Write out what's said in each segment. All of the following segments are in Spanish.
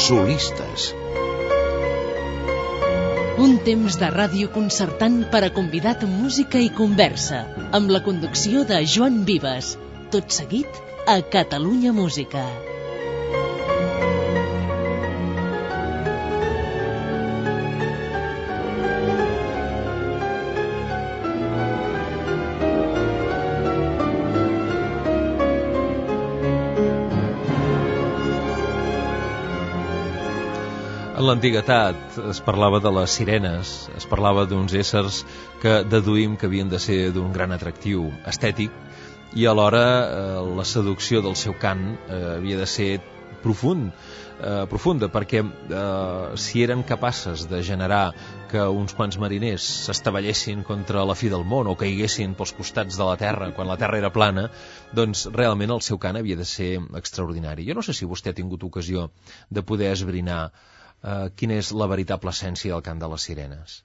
Solistes. Un temps de ràdio concertant per a convidat música i conversa, amb la conducció de Joan Vives. Tot seguit, a Catalunya Música. L'antiguitat es parlava de les sirenes, es parlava d'uns éssers que deduïm que havien de ser d'un gran atractiu estètic i alhora eh, la seducció del seu cant eh, havia de ser profund, eh, profunda, perquè eh, si eren capaces de generar que uns quants mariners s'estavellessin contra la fi del món o caiguessin pels costats de la terra quan la terra era plana, doncs realment el seu cant havia de ser extraordinari. Jo no sé si vostè ha tingut ocasió de poder esbrinar eh, quina la veritable essència del cant de les sirenes?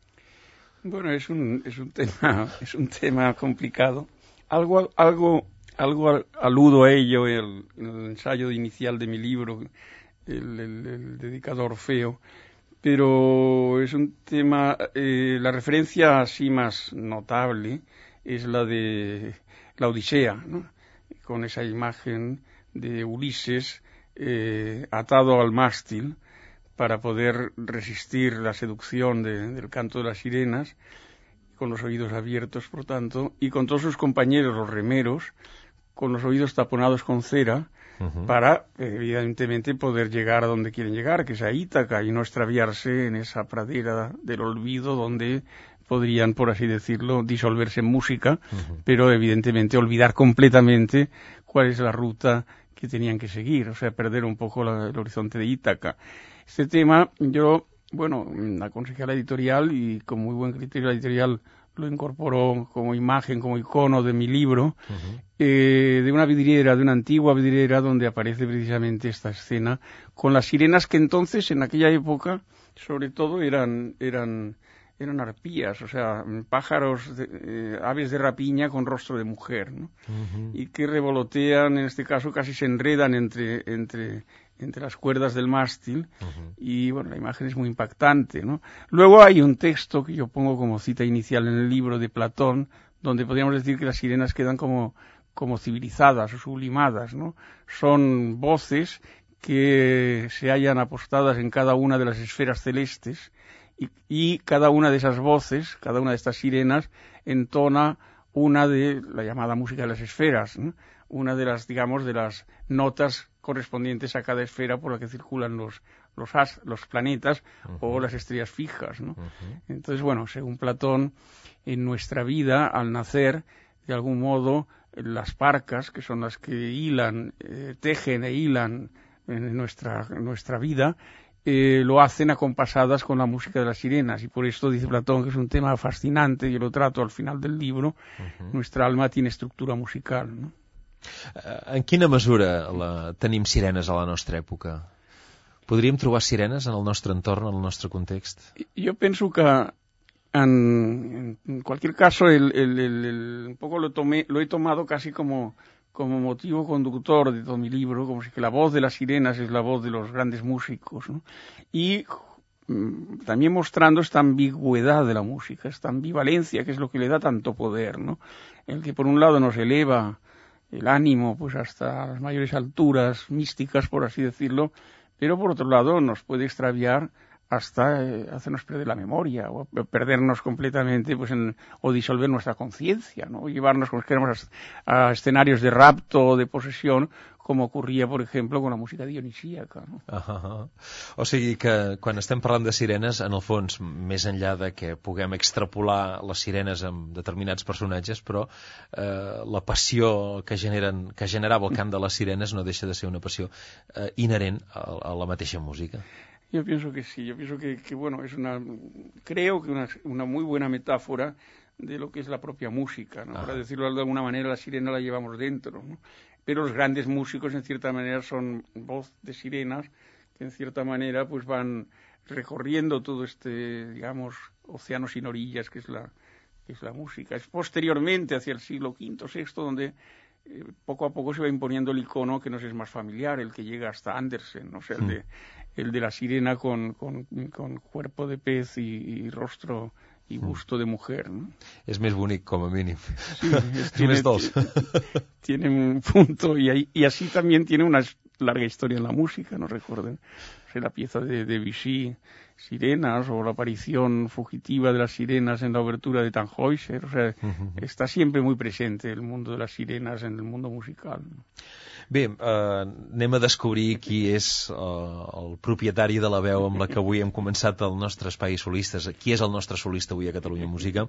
Bueno, es un, es un tema, es un tema complicado. Algo, algo, algo aludo a ello en el, ensayo inicial de mi libro, el, dedicado a Orfeo, pero es un tema, eh, la referencia así más notable es la de la Odisea, con esa imagen de Ulises eh, atado al mástil, para poder resistir la seducción de, del canto de las sirenas, con los oídos abiertos, por tanto, y con todos sus compañeros, los remeros, con los oídos taponados con cera, uh -huh. para, evidentemente, poder llegar a donde quieren llegar, que es a Ítaca, y no extraviarse en esa pradera del olvido donde podrían, por así decirlo, disolverse en música, uh -huh. pero evidentemente olvidar completamente cuál es la ruta que tenían que seguir, o sea, perder un poco la, el horizonte de Ítaca. Este tema yo, bueno, aconsejé a la editorial y con muy buen criterio la editorial lo incorporó como imagen, como icono de mi libro, uh -huh. eh, de una vidriera, de una antigua vidriera donde aparece precisamente esta escena, con las sirenas que entonces, en aquella época, sobre todo eran, eran, eran arpías, o sea, pájaros, de, eh, aves de rapiña con rostro de mujer, ¿no? Uh -huh. Y que revolotean, en este caso casi se enredan entre, entre, entre las cuerdas del mástil uh -huh. y bueno, la imagen es muy impactante, ¿no? Luego hay un texto que yo pongo como cita inicial en el libro de Platón, donde podríamos decir que las sirenas quedan como, como civilizadas o sublimadas, ¿no? Son voces que se hallan apostadas en cada una de las esferas celestes y, y cada una de esas voces, cada una de estas sirenas, entona una de la llamada música de las esferas, ¿no? una de las, digamos, de las notas correspondientes a cada esfera por la que circulan los, los, as, los planetas uh -huh. o las estrellas fijas. ¿no? Uh -huh. Entonces, bueno, según Platón, en nuestra vida, al nacer, de algún modo, las parcas, que son las que hilan, eh, tejen e hilan en nuestra, nuestra vida, eh, lo hacen acompasadas con la música de las sirenas. Y por esto dice Platón que es un tema fascinante, yo lo trato al final del libro, uh -huh. nuestra alma tiene estructura musical. ¿no? En quina mesura la, tenim sirenes a la nostra època? Podríem trobar sirenes en el nostre entorn, en el nostre context? Jo penso que en, en cualquier caso el, el, el, un poco lo, tomé, lo he tomado casi como, como motivo conductor de todo mi libro, como si que la voz de las sirenas es la voz de los grandes músicos, ¿no? Y también mostrando esta ambigüedad de la música, esta ambivalencia que es lo que le da tanto poder, ¿no? El que por un lado nos eleva el ánimo pues hasta las mayores alturas místicas, por así decirlo, pero por otro lado nos puede extraviar hasta eh, hacernos perder la memoria o perdernos completamente pues en, o disolver nuestra conciencia, ¿no? Llevarnos como queremos a, a, escenarios de rapto o de posesión com ocorria, per exemple, con la música dionisíaca. No? Uh -huh. O sigui que quan estem parlant de sirenes, en el fons, més enllà de que puguem extrapolar les sirenes amb determinats personatges, però eh, la passió que, generen, que generava el cant de les sirenes no deixa de ser una passió eh, inherent a, a la mateixa música. Yo pienso que sí, yo pienso que, que bueno, es una, creo que una, una muy buena metáfora de lo que es la propia música, ¿no? Para decirlo de alguna manera, la sirena la llevamos dentro, ¿no? Pero los grandes músicos, en cierta manera, son voz de sirenas que, en cierta manera, pues van recorriendo todo este, digamos, océano sin orillas que es la, que es la música. Es posteriormente, hacia el siglo V, VI, donde poco a poco se va imponiendo el icono que nos es más familiar, el que llega hasta Andersen, ¿no? o sea, el, de, el de la sirena con, con, cuerpo de pez y, rostro y busto de mujer. ¿no? Es más bonito como. Sí, tiene, dos. tiene un punto y, y así también tiene una larga historia en la música, ¿no recuerden? la pieza de, de Vichy, Sirenas, o la aparición fugitiva de las sirenas en la obertura de Tannhäuser. O sea, está siempre muy presente el mundo de las sirenas en el mundo musical. Bé, eh, anem a descobrir qui és eh, el propietari de la veu amb la que avui hem començat el nostre espai solistes. Qui és el nostre solista avui a Catalunya Música?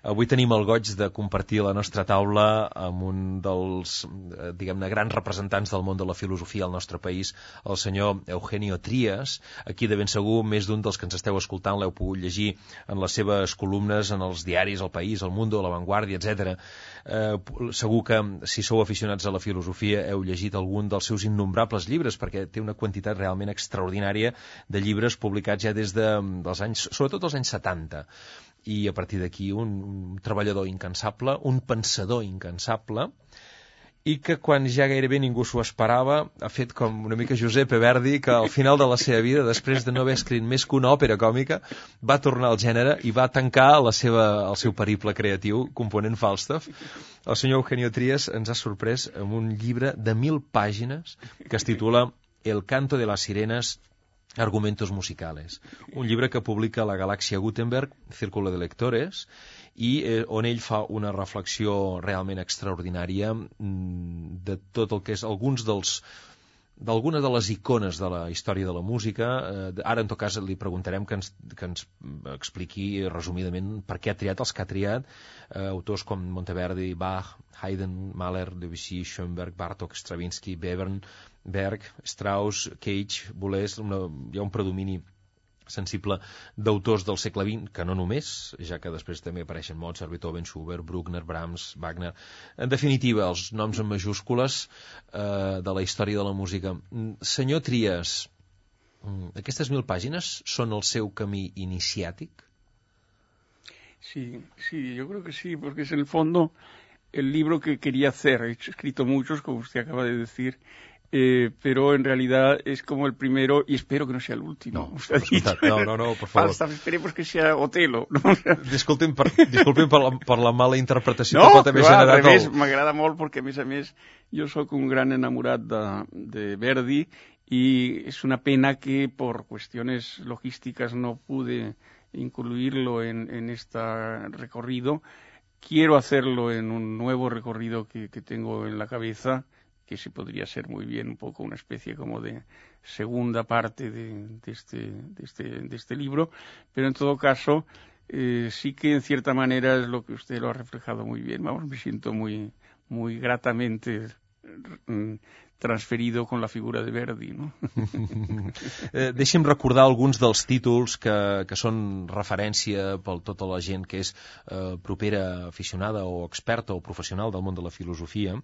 Avui tenim el goig de compartir la nostra taula amb un dels, eh, diguem-ne, grans representants del món de la filosofia al nostre país, el senyor Eugenio Trias. Aquí, de ben segur, més d'un dels que ens esteu escoltant l'heu pogut llegir en les seves columnes, en els diaris El País, El Mundo, La Vanguardia, etc. Eh, segur que, si sou aficionats a la filosofia, heu llegit algun dels seus innombrables llibres, perquè té una quantitat realment extraordinària de llibres publicats ja des de, dels anys, sobretot dels anys 70 i a partir d'aquí un, un treballador incansable, un pensador incansable, i que quan ja gairebé ningú s'ho esperava ha fet com una mica Giuseppe Verdi que al final de la seva vida, després de no haver escrit més que una òpera còmica, va tornar al gènere i va tancar la seva, el seu periple creatiu component Falstaff. El senyor Eugenio Trias ens ha sorprès amb un llibre de mil pàgines que es titula El canto de las sirenas Argumentos musicales. Un llibre que publica la Galàxia Gutenberg, Círculo de Lectores, i eh, on ell fa una reflexió realment extraordinària mm, de tot el que és alguns dels d'alguna de les icones de la història de la música. Eh, ara, en tot cas, li preguntarem que ens, que ens expliqui resumidament per què ha triat els que ha triat eh, autors com Monteverdi, Bach, Haydn, Mahler, Debussy, Schoenberg, Bartók, Stravinsky, Bevern, Berg, Strauss, Cage, Boulez, una, hi ha un predomini sensible d'autors del segle XX, que no només, ja que després també apareixen Mozart, Beethoven, Schubert, Bruckner, Brahms, Wagner... En definitiva, els noms en majúscules eh, de la història de la música. Mm, senyor Trias, mm, aquestes mil pàgines són el seu camí iniciàtic? Sí, sí, yo creo que sí, porque es en el fondo el libro que quería hacer. He escrito muchos, como usted acaba de decir, eh, pero en realidad es como el primero y espero que no sea el último. No, no, no, no, por favor. Esperemos que sea Otelo. No? Per, per, la, per la mala interpretació no, que pot haver clar, generat. No, el... m'agrada molt perquè, a més a més, jo sóc un gran enamorat de, de Verdi y es una pena que por cuestiones logísticas no pude incluirlo en, en este recorrido. Quiero hacerlo en un nuevo recorrido que, que tengo en la cabeza que se podría ser muy bien un poco una especie como de segunda parte de, de, este, de, este, de este libro, pero en todo caso eh, sí que en cierta manera es lo que usted lo ha reflejado muy bien. Vamos, me siento muy, muy gratamente mm, transferido con la figura de Verdi. No? eh, deixi'm recordar alguns dels títols que, que són referència per tota la gent que és eh, propera aficionada o experta o professional del món de la filosofia.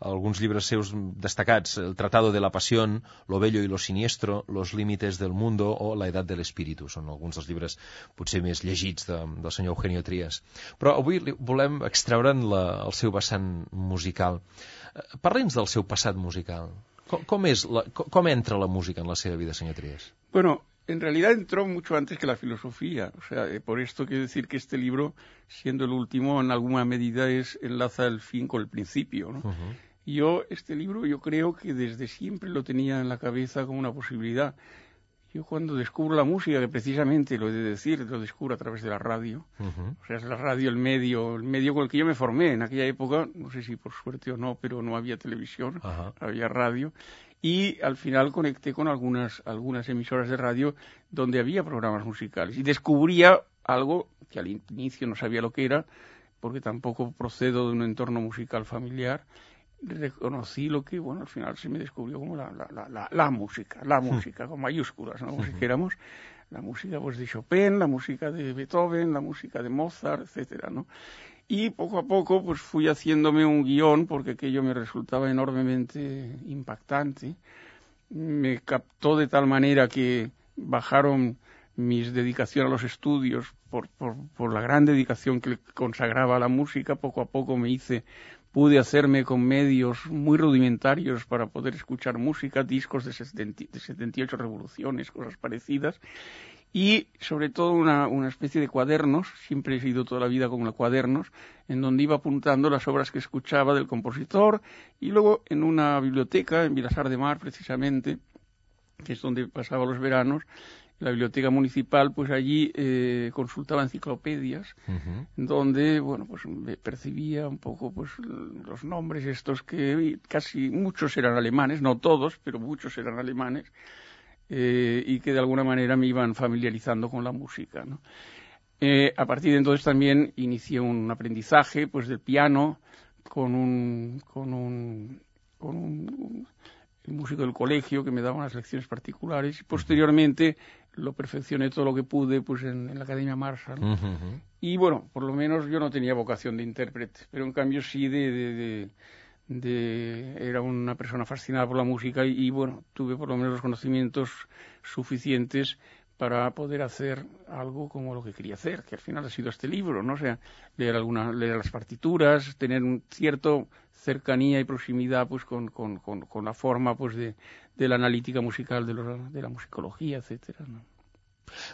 Alguns llibres seus destacats, El Tratado de la Pasión, Lo Bello y lo Siniestro, Los Límites del Mundo o La Edad del Espíritu. Són alguns dels llibres potser més llegits de, del senyor Eugenio Trias. Però avui volem extreure'n la, el seu vessant musical. Parli'ns del seu passat musical. Com, com, és la, com entra la música en la seva vida, senyor Trias? Bueno, en realidad entró mucho antes que la filosofía. O sea, eh, por esto quiero decir que este libro, siendo el último, en alguna medida es enlaza el fin con el principio. ¿no? Uh -huh. Yo, este libro, yo creo que desde siempre lo tenía en la cabeza como una posibilidad. Yo cuando descubro la música, que precisamente lo he de decir, lo descubro a través de la radio. Uh -huh. O sea, es la radio el medio, el medio con el que yo me formé. En aquella época, no sé si por suerte o no, pero no había televisión, uh -huh. había radio. Y al final conecté con algunas, algunas emisoras de radio donde había programas musicales. Y descubría algo que al inicio no sabía lo que era, porque tampoco procedo de un entorno musical familiar reconocí lo que, bueno, al final se me descubrió como la, la, la, la música, la hmm. música, con mayúsculas, ¿no? Como si dijéramos, la música pues de Chopin, la música de Beethoven, la música de Mozart, etcétera, ¿no? Y poco a poco pues fui haciéndome un guion porque aquello me resultaba enormemente impactante. Me captó de tal manera que bajaron mis dedicación a los estudios por, por, por la gran dedicación que consagraba a la música. Poco a poco me hice pude hacerme con medios muy rudimentarios para poder escuchar música, discos de, 78 revoluciones, cosas parecidas, y sobre todo una, una, especie de cuadernos, siempre he sido toda la vida con los cuadernos, en donde iba apuntando las obras que escuchaba del compositor, y luego en una biblioteca, en Vilasar de Mar precisamente, que es donde pasaba los veranos, la biblioteca municipal, pues allí eh, consultaba enciclopedias, donde, bueno, pues percibía un poco, pues, los nombres estos que casi muchos eran alemanes, no todos, pero muchos eran alemanes, eh, y que de alguna manera me iban familiarizando con la música, ¿no? Eh, a partir de entonces también inicié un aprendizaje, pues, del piano con un, con un, con un músico del colegio que me daba unas lecciones particulares y posteriormente lo perfeccioné todo lo que pude pues en, la Academia Marshall y bueno por lo menos yo no tenía vocación de intérprete pero en cambio sí de, de, era una persona fascinada por la música y, bueno tuve por lo menos los conocimientos suficientes para poder hacer algo como lo que quería hacer, que al final ha sido este libro, ¿no? O sea, leer alguna, leer las partituras, tener un cierto cercanía y proximidad pues con, con, con, la forma pues de, de la analítica musical, de, lo, de la musicología, etcétera. No?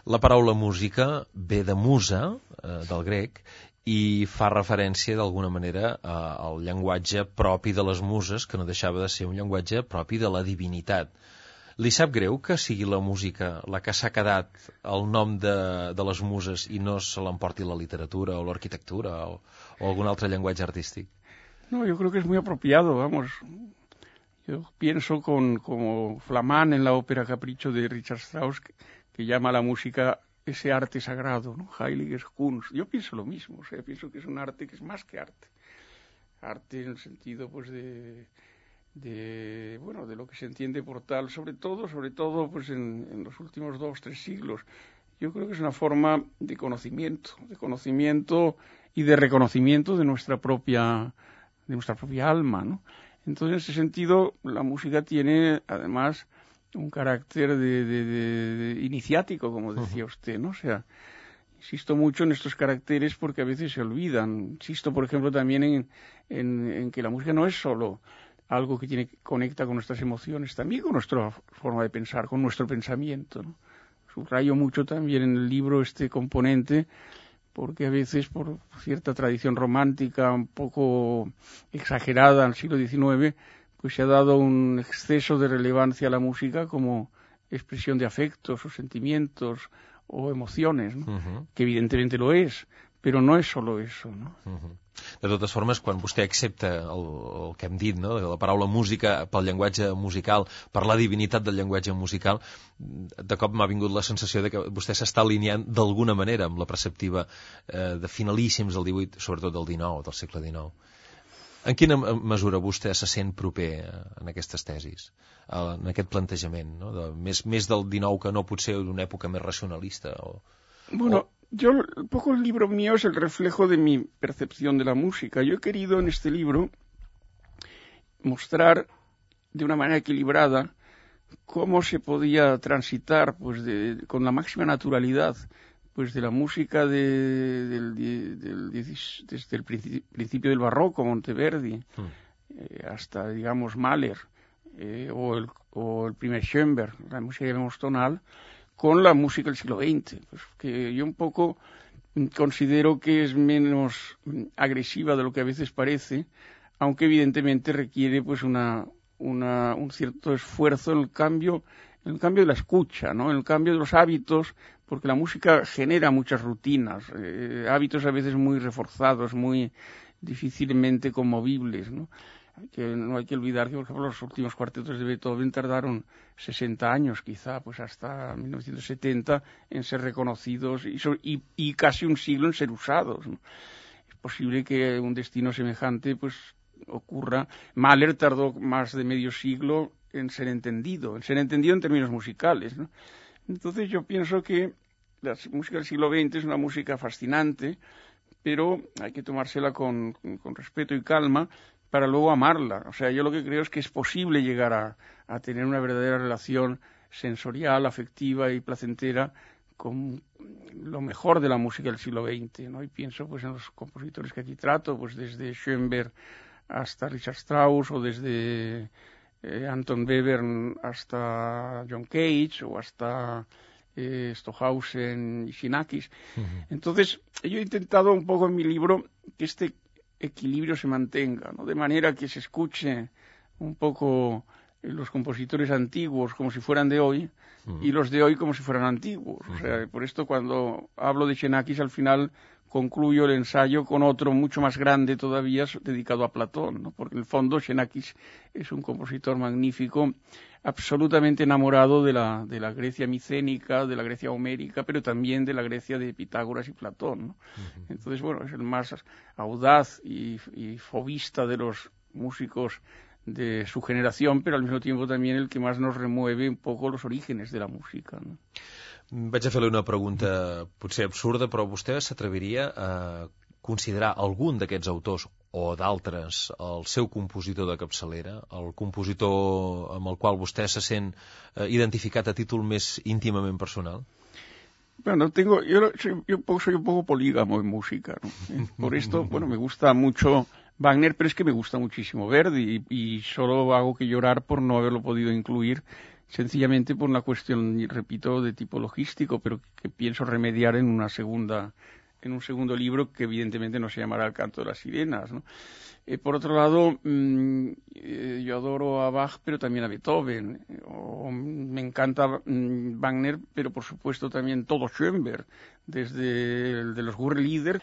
La paraula música ve de musa, eh, del grec, i fa referència d'alguna manera al llenguatge propi de les muses, que no deixava de ser un llenguatge propi de la divinitat. Li sap greu que sigui la música la que s'ha quedat el nom de, de les muses i no se l'emporti la literatura o l'arquitectura o, o algun altre llenguatge artístic? No, yo creo que es muy apropiado, vamos. Yo pienso con, como Flamán en la ópera Capricho de Richard Strauss, que, llama a la música ese arte sagrado, ¿no? Heiliges Kunst. Yo pienso lo mismo, o sea, pienso que es un arte que es más que arte. Arte en el sentido, pues, de, de bueno, de lo que se entiende por tal, sobre todo, sobre todo, pues, en, en los últimos dos, tres siglos. Yo creo que es una forma de conocimiento, de conocimiento y de reconocimiento de nuestra propia de nuestra propia alma, ¿no? Entonces, en ese sentido, la música tiene, además, un carácter de, iniciático, como decía usted, ¿no? O sea, insisto mucho en estos caracteres porque a veces se olvidan. Insisto, por ejemplo, también en, en, que la música no es solo algo que tiene, conecta con nuestras emociones, también con nuestra forma de pensar, con nuestro pensamiento. ¿no? Subrayo mucho también en el libro este componente porque a veces por cierta tradición romántica un poco exagerada en el siglo XIX, pues se ha dado un exceso de relevancia a la música como expresión de afectos o sentimientos o emociones, que evidentemente lo es, pero no es solo eso. ¿no? De totes formes, quan vostè accepta el, el que hem dit, no? la paraula música pel llenguatge musical, per la divinitat del llenguatge musical, de cop m'ha vingut la sensació de que vostè s'està alineant d'alguna manera amb la perceptiva eh, de finalíssims del 18, sobretot del 19, del segle XIX. En quina mesura vostè se sent proper en aquestes tesis, en aquest plantejament, no? de, més, més del 19 que no potser d'una època més racionalista? O, bueno, o yo, un poco el libro mío es el reflejo de mi percepción de la música. Yo he querido en este libro mostrar de una manera equilibrada cómo se podía transitar pues con la máxima naturalidad pues de la música del, desde el principio del barroco, Monteverdi, hmm. eh, hasta, digamos, Mahler, eh, o, el, o el primer Schoenberg, la música que llamamos tonal, con la música del siglo XX, pues que yo un poco considero que es menos agresiva de lo que a veces parece, aunque evidentemente requiere pues una, un cierto esfuerzo en el cambio el cambio de la escucha, ¿no? en el cambio de los hábitos, porque la música genera muchas rutinas, eh, hábitos a veces muy reforzados, muy difícilmente conmovibles. ¿no? Que no hay que olvidar que, por ejemplo, los últimos cuartetos de Beethoven tardaron 60 años, quizá, pues hasta 1970, en ser reconocidos y, y, casi un siglo en ser usados. Es posible que un destino semejante, pues, ocurra. Mahler tardó más de medio siglo en ser entendido, en ser entendido en términos musicales. ¿no? Entonces yo pienso que la música del siglo XX es una música fascinante, pero hay que tomársela con, con respeto y calma, para luego amarla. O sea, yo lo que creo es que es posible llegar a, a tener una verdadera relación sensorial, afectiva y placentera con lo mejor de la música del siglo XX, ¿no? Y pienso pues en los compositores que aquí trato, pues desde Schoenberg hasta Richard Strauss o desde eh, Anton Webern hasta John Cage o hasta eh, Stohausen y Shinakis. Entonces, yo he intentado un poco en mi libro que este equilibrio se mantenga, ¿no? de manera que se escuche un poco los compositores antiguos como si fueran de hoy y los de hoy como si fueran antiguos. O sea, por esto cuando hablo de Xenakis al final concluyo el ensayo con otro mucho más grande todavía dedicado a Platón, ¿no? porque en el fondo Xenakis es un compositor magnífico, absolutamente enamorado de la, de la Grecia micénica, de la Grecia homérica, pero también de la Grecia de Pitágoras y Platón. ¿no? Entonces, bueno, es el más audaz y, y fobista de los músicos de su generación, pero al mismo tiempo también el que más nos remueve un poco los orígenes de la música. No? Vaig a fer-li una pregunta potser absurda, però vostè s'atreviria a considerar algun d'aquests autors o d'altres el seu compositor de capçalera, el compositor amb el qual vostè se sent eh, identificat a títol més íntimament personal? Bueno, tengo, yo, yo soy un poco polígamo en música, ¿no? Por esto, bueno, me gusta mucho Wagner, pero es que me gusta muchísimo Verdi y, y, solo hago que llorar por no haberlo podido incluir, sencillamente por una cuestión, repito, de tipo logístico, pero que pienso remediar en una segunda, en un segundo libro que evidentemente no se llamará El canto de las sirenas. Eh, por otro lado, mmm, eh, yo adoro a Bach, pero también a Beethoven. O, me encanta mmm, Wagner, pero por supuesto también todo Schoenberg, desde el de los Gurre-Lieder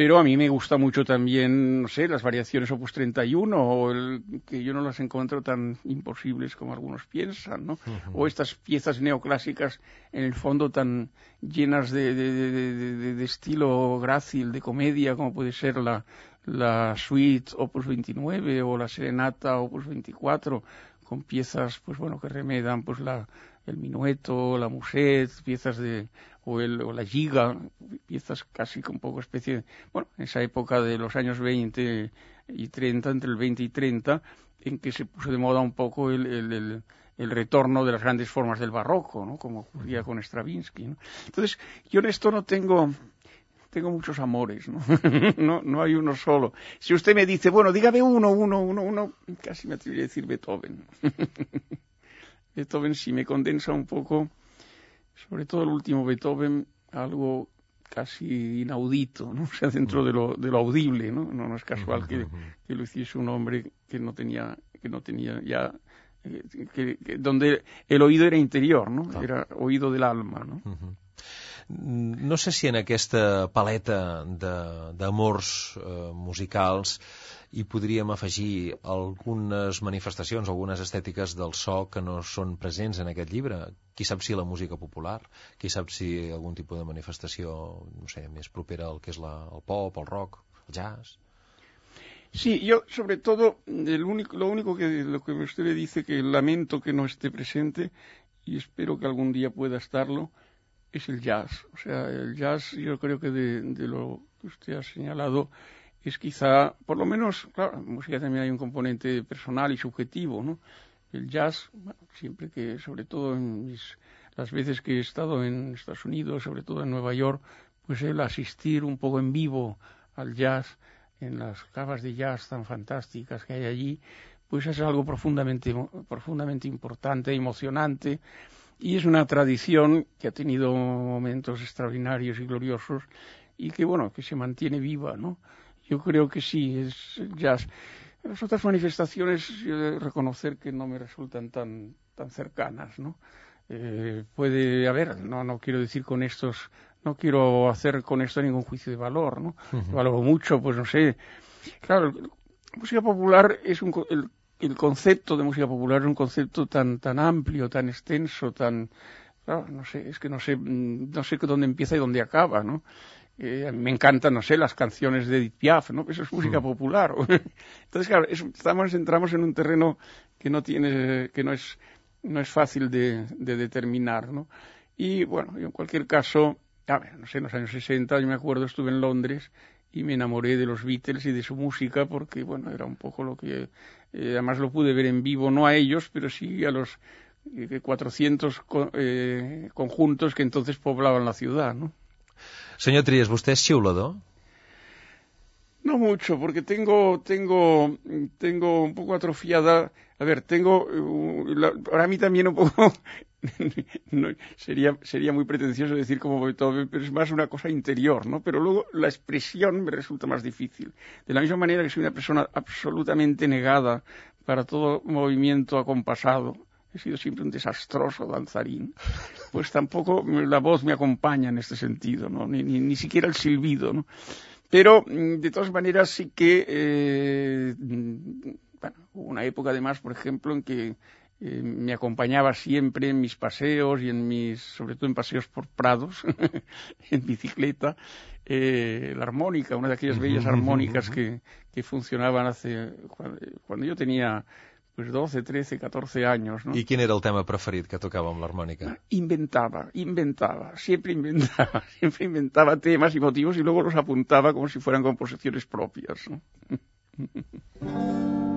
pero a mí me gusta mucho también, no sé, las variaciones Opus 31, o el, que yo no las encuentro tan imposibles como algunos piensan, ¿no? Uh -huh. O estas piezas neoclásicas, en el fondo, tan llenas de, de, de, de, estilo grácil, de comedia, como puede ser la, la suite Opus 29 o la serenata Opus 24, con piezas, pues bueno, que remedan, pues la, el minueto, la musette, piezas de, o, el, o la giga, piezas casi con poco especie, de, bueno, en esa época de los años 20 y 30, entre el 20 y 30, en que se puso de moda un poco el, el, el el retorno de las grandes formas del barroco, ¿no? como ocurría con Stravinsky. ¿no? Entonces, yo en esto no tengo, tengo muchos amores, ¿no? no, no hay uno solo. Si usted me dice, bueno, dígame uno, uno, uno, uno, casi me atrevería a decir Beethoven. Beethoven sí me condensa un poco, sobre todo el último Beethoven, algo casi inaudito, ¿no? O sea, dentro de lo, de lo audible, ¿no? No, no es casual que, que, lo hiciese un hombre que no tenía, que no tenía ya, eh, que, que, donde el oído era interior, ¿no? Era oído del alma, ¿no? Uh -huh. No sé si en aquesta paleta d'amors eh, musicals hi podríem afegir algunes manifestacions, algunes estètiques del so que no són presents en aquest llibre. Qui sap si la música popular, qui sap si algun tipus de manifestació, no sé, més propera al que és la, el pop, el rock, el jazz... Sí, yo sobre todo, el único, lo único que, lo que usted le dice que lamento que no esté presente y espero que algún día pueda estarlo, es el jazz. O sea, el jazz yo creo que de, lo que usted ha señalado es quizá, por lo menos, claro, en música también hay un componente personal y subjetivo, ¿no? El jazz, siempre que, sobre todo en mis, las veces que he estado en Estados Unidos, sobre todo en Nueva York, pues el asistir un poco en vivo al jazz, en las cavas de jazz tan fantásticas que hay allí, pues es algo profundamente, profundamente importante, emocionante, y es una tradición que ha tenido momentos extraordinarios y gloriosos y que, bueno, que se mantiene viva, ¿no? Yo creo que sí, es jazz. Las otras manifestaciones, yo de reconocer que no me resultan tan, tan cercanas, ¿no? Eh, puede haber, no, no quiero decir con estos, no quiero hacer con esto ningún juicio de valor, ¿no? Uh -huh. Valoro mucho, pues no sé. Claro, música popular es un, el, el concepto de música popular es un concepto tan, tan amplio, tan extenso, tan, claro, no sé, es que no sé, no sé dónde empieza y dónde acaba, ¿no? Eh, a mí me encantan, no sé, las canciones de Edith Piaf, ¿no? Eso es música mm. popular. Entonces, claro, es, estamos, entramos en un terreno que no tiene, que no es, no es fácil de, de determinar, ¿no? Y bueno, en cualquier caso, a ver, no sé, en los años 60, yo me acuerdo, estuve en Londres y me enamoré de los Beatles y de su música porque, bueno, era un poco lo que, eh, además lo pude ver en vivo, no a ellos, pero sí a los eh, 400 co eh, conjuntos que entonces poblaban la ciudad, ¿no? Senyor Trias, vostè és xiulador? No mucho, porque tengo, tengo, tengo un poco atrofiada. A ver, tengo, uh, para mí también un poco, sería, sería muy pretencioso decir como Beethoven, pero es más una cosa interior, ¿no? Pero luego la expresión me resulta más difícil. De la misma manera que soy una persona absolutamente negada para todo movimiento acompasado, he sido siempre un desastroso danzarín, pues tampoco la voz me acompaña en este sentido, ¿no? Ni, ni, ni siquiera el silbido, ¿no? Pero, mm, de todas maneras, sí que, eh, mm, bueno, hubo una época además, por ejemplo, en que eh, me acompañaba siempre en mis paseos y en mis, sobre todo en paseos por prados, en bicicleta, eh, la armónica, una de aquellas bellas armónicas que, que funcionaban hace, cuando yo tenía pues 12, 13, 14 años. ¿no? I quin era el tema preferit que tocava amb l'harmònica? Inventaba, inventaba, siempre inventaba, siempre inventaba temas y motivos y luego los apuntaba como si fueran composiciones propias. ¿no?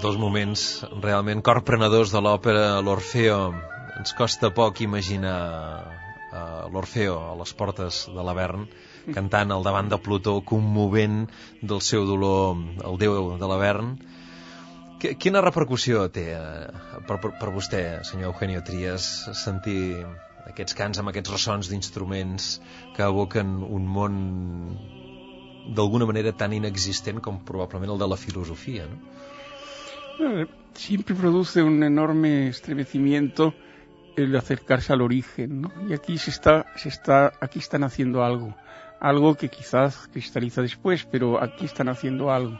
dels moments realment corprenedors de l'òpera L'Orfeo. Ens costa poc imaginar uh, l'Orfeo a les portes de l'Avern cantant al davant de Plutó, commovent del seu dolor el déu de l'Avern. Quina repercussió té uh, per, per, per vostè, senyor Eugenio Trias, sentir aquests cants amb aquests ressons d'instruments que evoquen un món d'alguna manera tan inexistent com probablement el de la filosofia, no? Siempre produce un enorme estremecimiento el acercarse al origen, ¿no? Y aquí se está, se está, aquí están haciendo algo, algo que quizás cristaliza después, pero aquí están haciendo algo.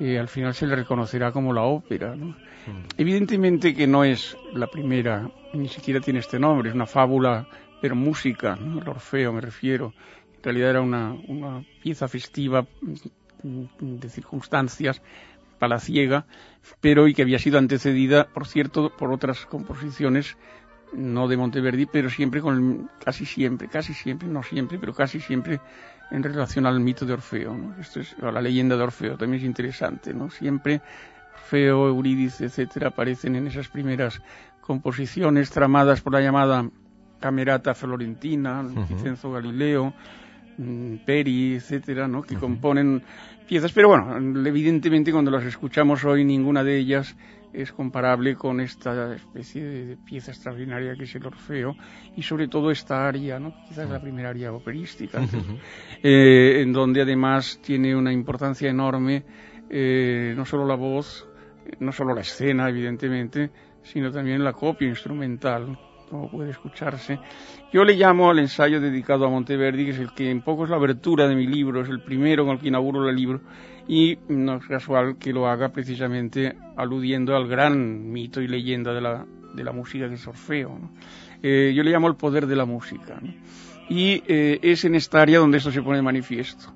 Eh, al final se le reconocerá como la ópera, ¿no? Mm. Evidentemente que no es la primera, ni siquiera tiene este nombre, es una fábula, pero música, ¿no? el Orfeo me refiero. En realidad era una, una pieza festiva mm, de circunstancias palaciega, pero y que había sido antecedida, por cierto, por otras composiciones, no de Monteverdi, pero siempre con casi siempre, casi siempre, no siempre, pero casi siempre en relación al mito de Orfeo. ¿no? Esto es la leyenda de Orfeo, también es interesante, ¿no? Siempre Orfeo, Eurídice, etcétera, aparecen en esas primeras composiciones tramadas por la llamada Camerata Florentina, Vicenzo Galileo, mm, Peri, etcétera, ¿no? que componen piezas, pero bueno, evidentemente cuando las escuchamos hoy ninguna de ellas es comparable con esta especie de pieza extraordinaria que es el Orfeo y sobre todo esta aria, ¿no? quizás la primera aria operística, eh, en donde además tiene una importancia enorme eh, no solo la voz, no solo la escena evidentemente, sino también la copia instrumental como puede escucharse. Yo le llamo al ensayo dedicado a Monteverdi, que es el que en poco es la abertura de mi libro, es el primero con el que inauguro el libro, y no es casual que lo haga precisamente aludiendo al gran mito y leyenda de la, de la música que es Orfeo. Eh, yo le llamo el poder de la música. Y eh, es en esta área donde esto se pone de manifiesto.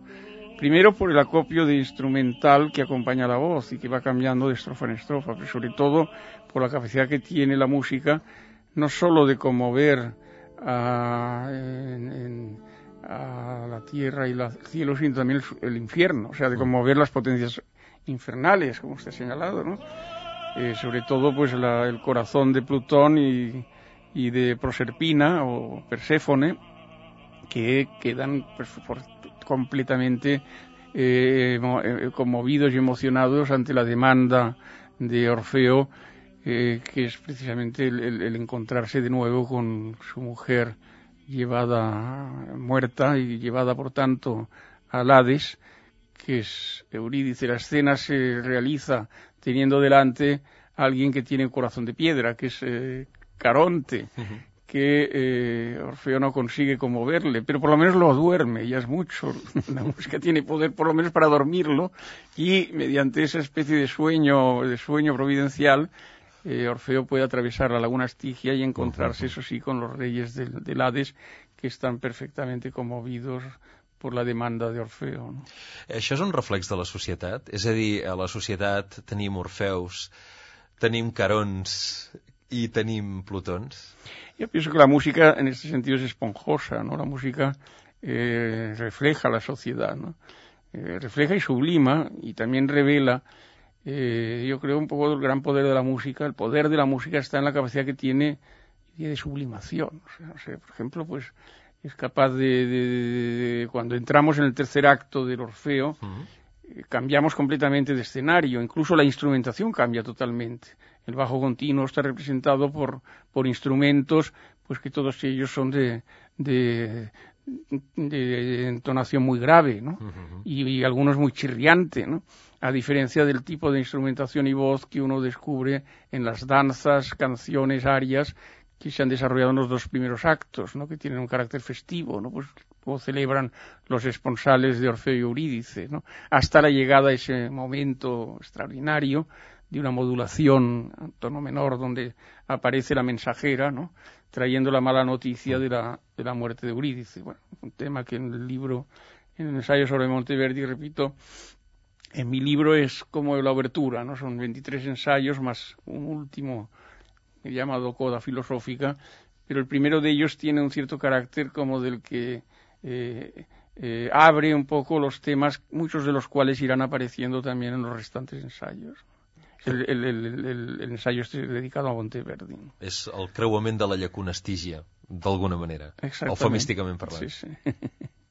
Primero por el acopio de instrumental que acompaña la voz y que va cambiando de estrofa en estrofa, pero sobre todo por la capacidad que tiene la música, no solo de conmover a, la tierra y el cielo, sino también el, infierno, o sea, de conmover las potencias infernales, como usted ha señalado, ¿no? Eh, sobre todo, pues, el corazón de Plutón y, de Proserpina o Perséfone, que quedan pues, completamente eh, eh, conmovidos y emocionados ante la demanda de Orfeo, eh, que es precisamente el, encontrarse de nuevo con su mujer llevada muerta y llevada por tanto al Hades, que es Eurídice. La escena se realiza teniendo delante a alguien que tiene un corazón de piedra, que es Caronte, que eh, Orfeo no consigue conmoverle, pero por lo menos lo duerme, ya es mucho. La música tiene poder por lo menos para dormirlo y mediante esa especie de sueño, de sueño providencial, eh, Orfeo puede atravesar la laguna Estigia y encontrarse, eso sí, con los reyes del, Hades, que están perfectamente conmovidos por la demanda de Orfeo. No? Això és un reflex de la societat? És a dir, a la societat tenim Orfeus, tenim Carons i tenim Plutons? Yo pienso que la música en este sentido es esponjosa, ¿no? La música eh, refleja la sociedad, ¿no? Eh, refleja y sublima y también revela, eh, yo creo, un poco el gran poder de la música. El poder de la música está en la capacidad que tiene de sublimación. O sea, por ejemplo, pues es capaz de, cuando entramos en el tercer acto del Orfeo, cambiamos completamente de escenario, incluso la instrumentación cambia totalmente. El bajo continuo está representado por, por instrumentos, pues que todos ellos son de, de, entonación muy grave, ¿no? y, algunos muy chirriante, ¿no? A diferencia del tipo de instrumentación y voz que uno descubre en las danzas, canciones, arias que se han desarrollado en los dos primeros actos, ¿no? Que tienen un carácter festivo, ¿no? Pues como celebran los esponsales de Orfeo y Eurídice, ¿no? Hasta la llegada a ese momento extraordinario de una modulación a tono menor donde aparece la mensajera, ¿no? Trayendo la mala noticia de la, de la muerte de Eurídice. Bueno, un tema que en el libro, en el ensayo sobre Monteverdi, repito, en mi libro es como la obertura, ¿no? Son 23 ensayos más un último llamado Coda Filosófica, pero el primero de ellos tiene un cierto carácter como del que eh, eh, abre un poco los temas, muchos de los cuales irán apareciendo también en los restantes ensayos. El, el, el, el ensayo este dedicado a Monteverdi. És el creuament de la llacuna estígia, d'alguna manera, Exactament. eufemísticament parlant. Sí, sí.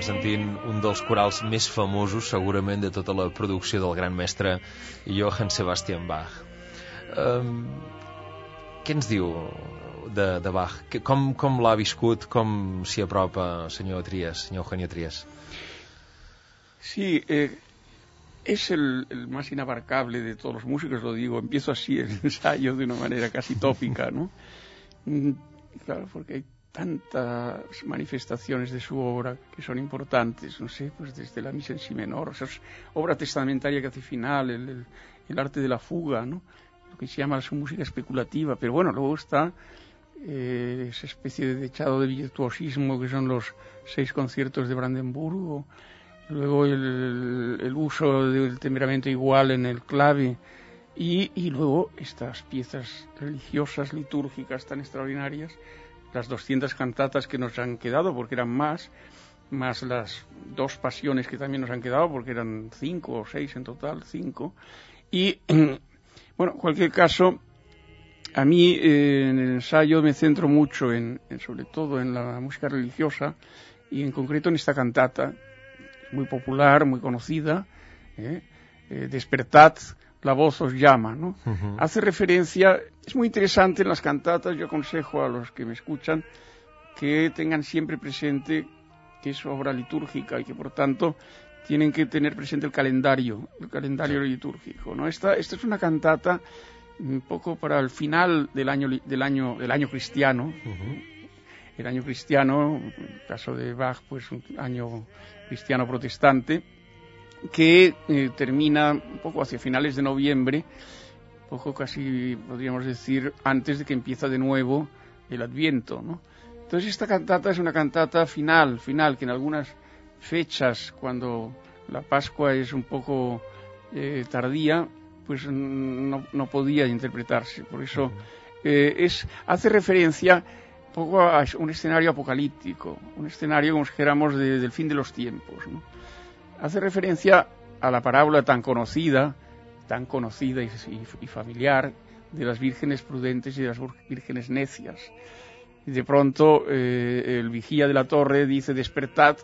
estem sentint un dels corals més famosos segurament de tota la producció del gran mestre Johann Sebastian Bach. Um, què ens diu de, de Bach? Com, com l'ha viscut, com s'hi apropa senyor Trias, senyor Eugenio Trias? Sí, eh, es el, el, más inabarcable de todos los músicos, lo digo, empiezo así el ensayo de una manera casi tópica, ¿no? Mm, claro, porque hay tantas manifestaciones de su obra que son importantes, no sé, pues desde la misa en si menor, o sea, es obra testamentaria que hace final, el, arte de la fuga, ¿no? Lo que se llama su música especulativa, pero bueno, luego está eh, esa especie de dechado de virtuosismo que son los seis conciertos de Brandenburgo, luego el, el uso del temperamento igual en el clave, y, y, luego estas piezas religiosas, litúrgicas tan extraordinarias las 200 cantatas que nos han quedado, porque eran más, más las dos pasiones que también nos han quedado, porque eran cinco o seis en total, cinco. Y, bueno, en cualquier caso, a mí eh, en el ensayo me centro mucho en, sobre todo en la música religiosa y en concreto en esta cantata, muy popular, muy conocida, eh, eh, Despertad, la voz os llama, ¿no? Uh -huh. Hace referencia, es muy interesante en las cantatas, yo aconsejo a los que me escuchan que tengan siempre presente que es obra litúrgica y que por tanto tienen que tener presente el calendario, el calendario litúrgico, ¿no? Esta, esta es una cantata un poco para el final del año del año del año cristiano. Uh -huh. El año cristiano, en el caso de Bach, pues un año cristiano protestante que eh, termina un poco hacia finales de noviembre, poco casi podríamos decir antes de que empieza de nuevo el Adviento, ¿no? Entonces esta cantata es una cantata final, final, que en algunas fechas, cuando la Pascua es un poco eh, tardía, pues no, no, podía interpretarse. Por eso eh, es, hace referencia un poco a un escenario apocalíptico, un escenario, como si dijéramos, de, del fin de los tiempos, ¿no? Hace referencia a la parábola tan conocida, tan conocida y, familiar de las vírgenes prudentes y de las vírgenes necias. Y de pronto eh, el vigía de la torre dice, despertad,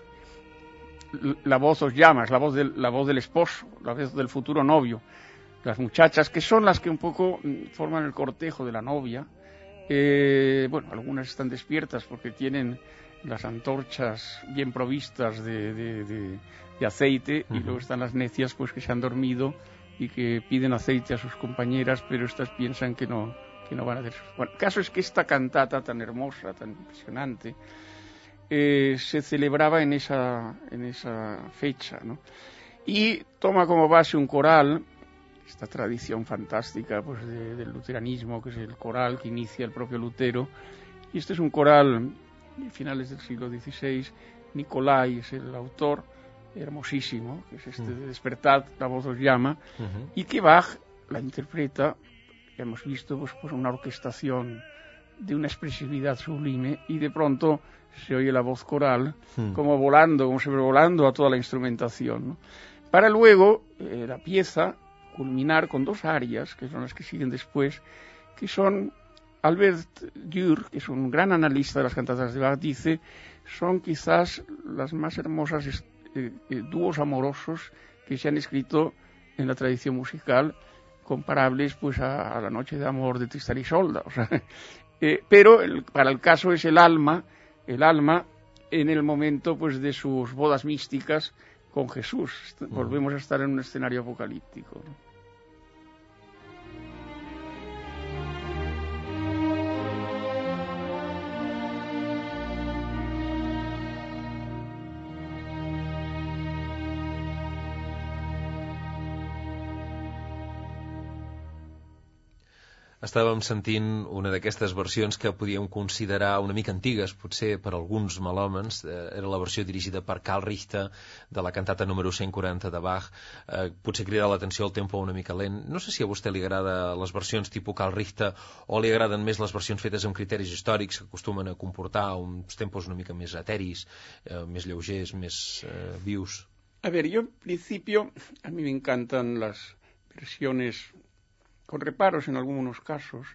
la voz os llama, es la voz, del, la voz del esposo, la voz del futuro novio. Las muchachas, que son las que un poco forman el cortejo de la novia, eh, bueno, algunas están despiertas porque tienen las antorchas bien provistas de, de, de, de aceite uh -huh. y luego están las necias pues que se han dormido y que piden aceite a sus compañeras pero estas piensan que no que no van a hacer bueno el caso es que esta cantata tan hermosa tan impresionante eh, se celebraba en esa en esa fecha ¿no? y toma como base un coral esta tradición fantástica pues de, del luteranismo que es el coral que inicia el propio Lutero y este es un coral de finales del siglo XVI Nicolai es el autor hermosísimo, que es este de Despertad, la voz os llama, uh -huh. y que Bach la interpreta, hemos visto, pues, una orquestación de una expresividad sublime, y de pronto se oye la voz coral -huh. como volando, como sobrevolando a toda la instrumentación, ¿no? para luego eh, la pieza culminar con dos arias, que son las que siguen después, que son Albert Dürr, que es un gran analista de las cantatas de Bach, dice, son quizás las más hermosas eh, eh, dúos amorosos que se han escrito en la tradición musical comparables pues a, a la noche de amor de Tristan y Solda o sea, eh, pero el, para el caso es el alma el alma en el momento pues de sus bodas místicas con Jesús volvemos a estar en un escenario apocalíptico ¿no? Estàvem sentint una d'aquestes versions que podíem considerar una mica antigues, potser per alguns melòmens. Eh, era la versió dirigida per Karl Richter de la cantata número 140 de Bach. Eh, potser crida l'atenció el tempo una mica lent. No sé si a vostè li agrada les versions tipus Karl Richter o li agraden més les versions fetes amb criteris històrics que acostumen a comportar uns tempos una mica més eteris, eh, més lleugers, més eh, vius. A ver, yo en principio, a mí me encantan las versiones con reparos en algunos casos,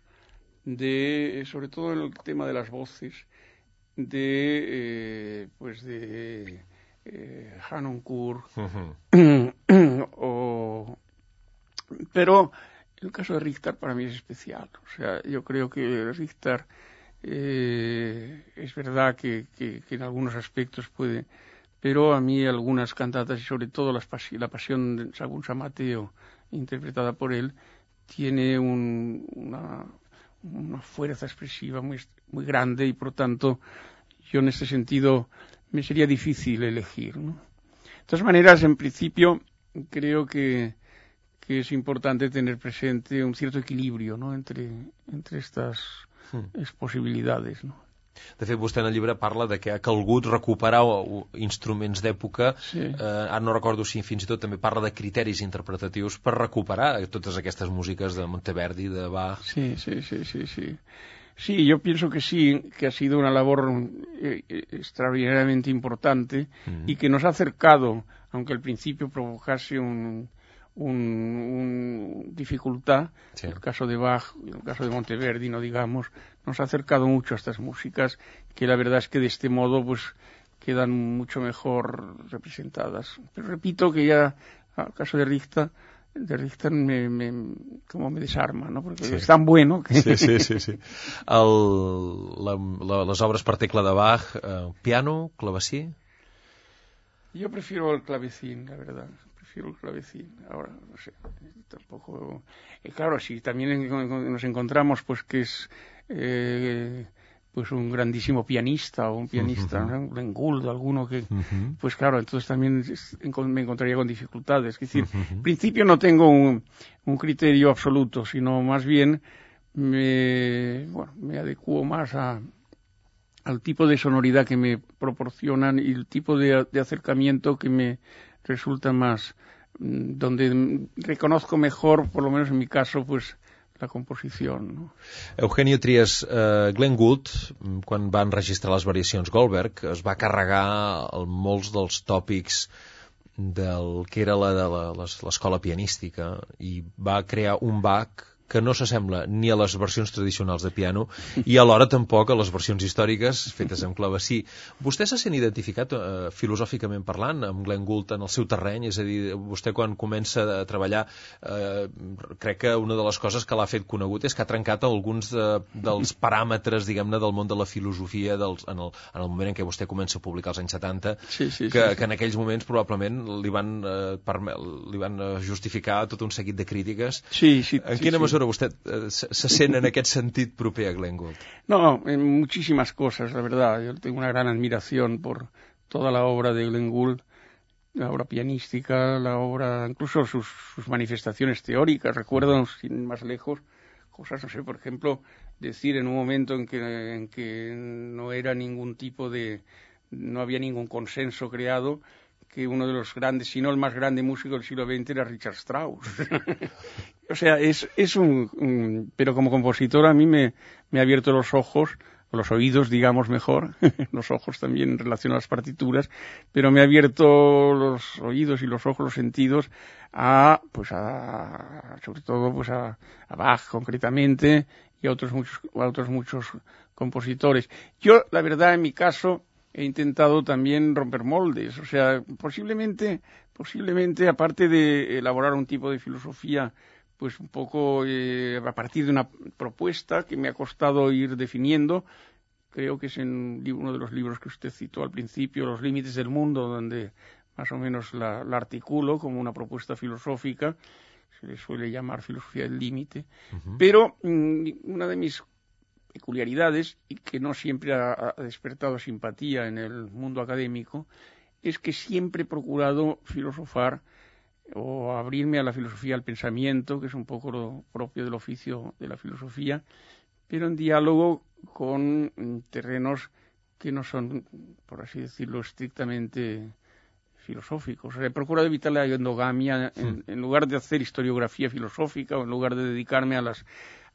de, sobre todo en el tema de las voces, de, eh, pues de eh, uh -huh. o, pero el caso de Richter para mí es especial. O sea, yo creo que Richter eh, es verdad que, en algunos aspectos puede, pero a mí algunas cantatas y sobre todo la pasión de Sagún San Mateo, interpretada por él, tiene una, fuerza expresiva muy, muy grande y por lo tanto yo en este sentido me sería difícil elegir. ¿no? De todas maneras, en principio creo que que es importante tener presente un cierto equilibrio no? entre, entre estas mm. possibilitats. No? De fet, vostè en el llibre parla de que ha calgut recuperar instruments d'època, sí. eh, ara no recordo si fins i tot també parla de criteris interpretatius per recuperar totes aquestes músiques de Monteverdi, de Bach... Sí, sí, sí, sí, sí. Sí, yo pienso que sí, que ha sido una labor eh, extraordinariamente importante mm. y que nos ha acercado, aunque al principio provocase un, un, dificultad, el caso de Bach, el caso de Monteverdi, no digamos, nos ha acercado mucho a estas músicas que la verdad es que de este modo pues quedan mucho mejor representadas. Pero repito que ya el caso de Richter de Richter me, me, como me desarma, ¿no? Porque es tan bueno que... Sí, sí, sí. sí. El, la, la, les obres per tecla de Bach, eh, piano, clavecí... Yo prefiero el clavecín, la verdad prefiero el clavecín. Ahora, no sé, tampoco... Eh, claro, si también nos encontramos, pues que es... Eh, pues un grandísimo pianista o un pianista, uh -huh. Gould, alguno que, pues claro, entonces también me encontraría con dificultades. Es decir, en principio no tengo un, un, criterio absoluto, sino más bien me, bueno, me adecuo más a, al tipo de sonoridad que me proporcionan y el tipo de, de acercamiento que me resulta más mm, donde reconozco mejor, por lo menos en mi caso, pues la composición. No? Eugenio Trias, eh, Glenn Gould, mm, quan va enregistrar les variacions Goldberg, es va carregar el, molts dels tòpics del que era la de l'escola pianística i va crear un Bach que no s'assembla ni a les versions tradicionals de piano i alhora tampoc a les versions històriques fetes amb clavecí. Vostè se sent identificat eh, filosòficament parlant amb Glenn Gould en el seu terreny? És a dir, vostè quan comença a treballar eh, crec que una de les coses que l'ha fet conegut és que ha trencat alguns de, dels paràmetres, diguem-ne, del món de la filosofia dels, en, el, en el moment en què vostè comença a publicar els anys 70 sí, sí, que, sí. que en aquells moments probablement li van, eh, perme, li van eh, justificar tot un seguit de crítiques. Sí, sí, en quina sí, mesura usted eh, se sent en aquest sentit proper a Glenn Gould? No, en muchísimas cosas, la verdad. Yo tengo una gran admiración por toda la obra de Glenn Gould, la obra pianística, la obra, incluso sus, sus manifestaciones teóricas. Recuerdo, sin más lejos, cosas, no sé, por ejemplo, decir en un momento en que, en que no era ningún tipo de, no había ningún consenso creado, que uno de los grandes, si no el más grande músico del siglo XX era Richard Strauss. o sea, es, es un, Pero como compositor a mí me, me ha abierto los ojos, o los oídos, digamos mejor, los ojos también en relación a las partituras, pero me ha abierto los oídos y los ojos, los sentidos, a, pues a, sobre todo, pues a, a Bach concretamente, y a otros muchos, a otros muchos compositores. Yo, la verdad, en mi caso, he intentado también romper moldes. O sea, posiblemente, posiblemente, aparte de elaborar un tipo de filosofía, pues un poco eh, a partir de una propuesta que me ha costado ir definiendo, creo que es en uno de los libros que usted citó al principio, Los límites del mundo, donde más o menos la, articulo como una propuesta filosófica, se le suele llamar filosofía del límite, pero mm, una de mis peculiaridades y que no siempre ha, despertado simpatía en el mundo académico es que siempre he procurado filosofar o abrirme a la filosofía, al pensamiento, que es un poco lo propio del oficio de la filosofía, pero en diálogo con terrenos que no son, por así decirlo, estrictamente filosóficos. he procurado evitar la endogamia en, en lugar de hacer historiografía filosófica o en lugar de dedicarme a las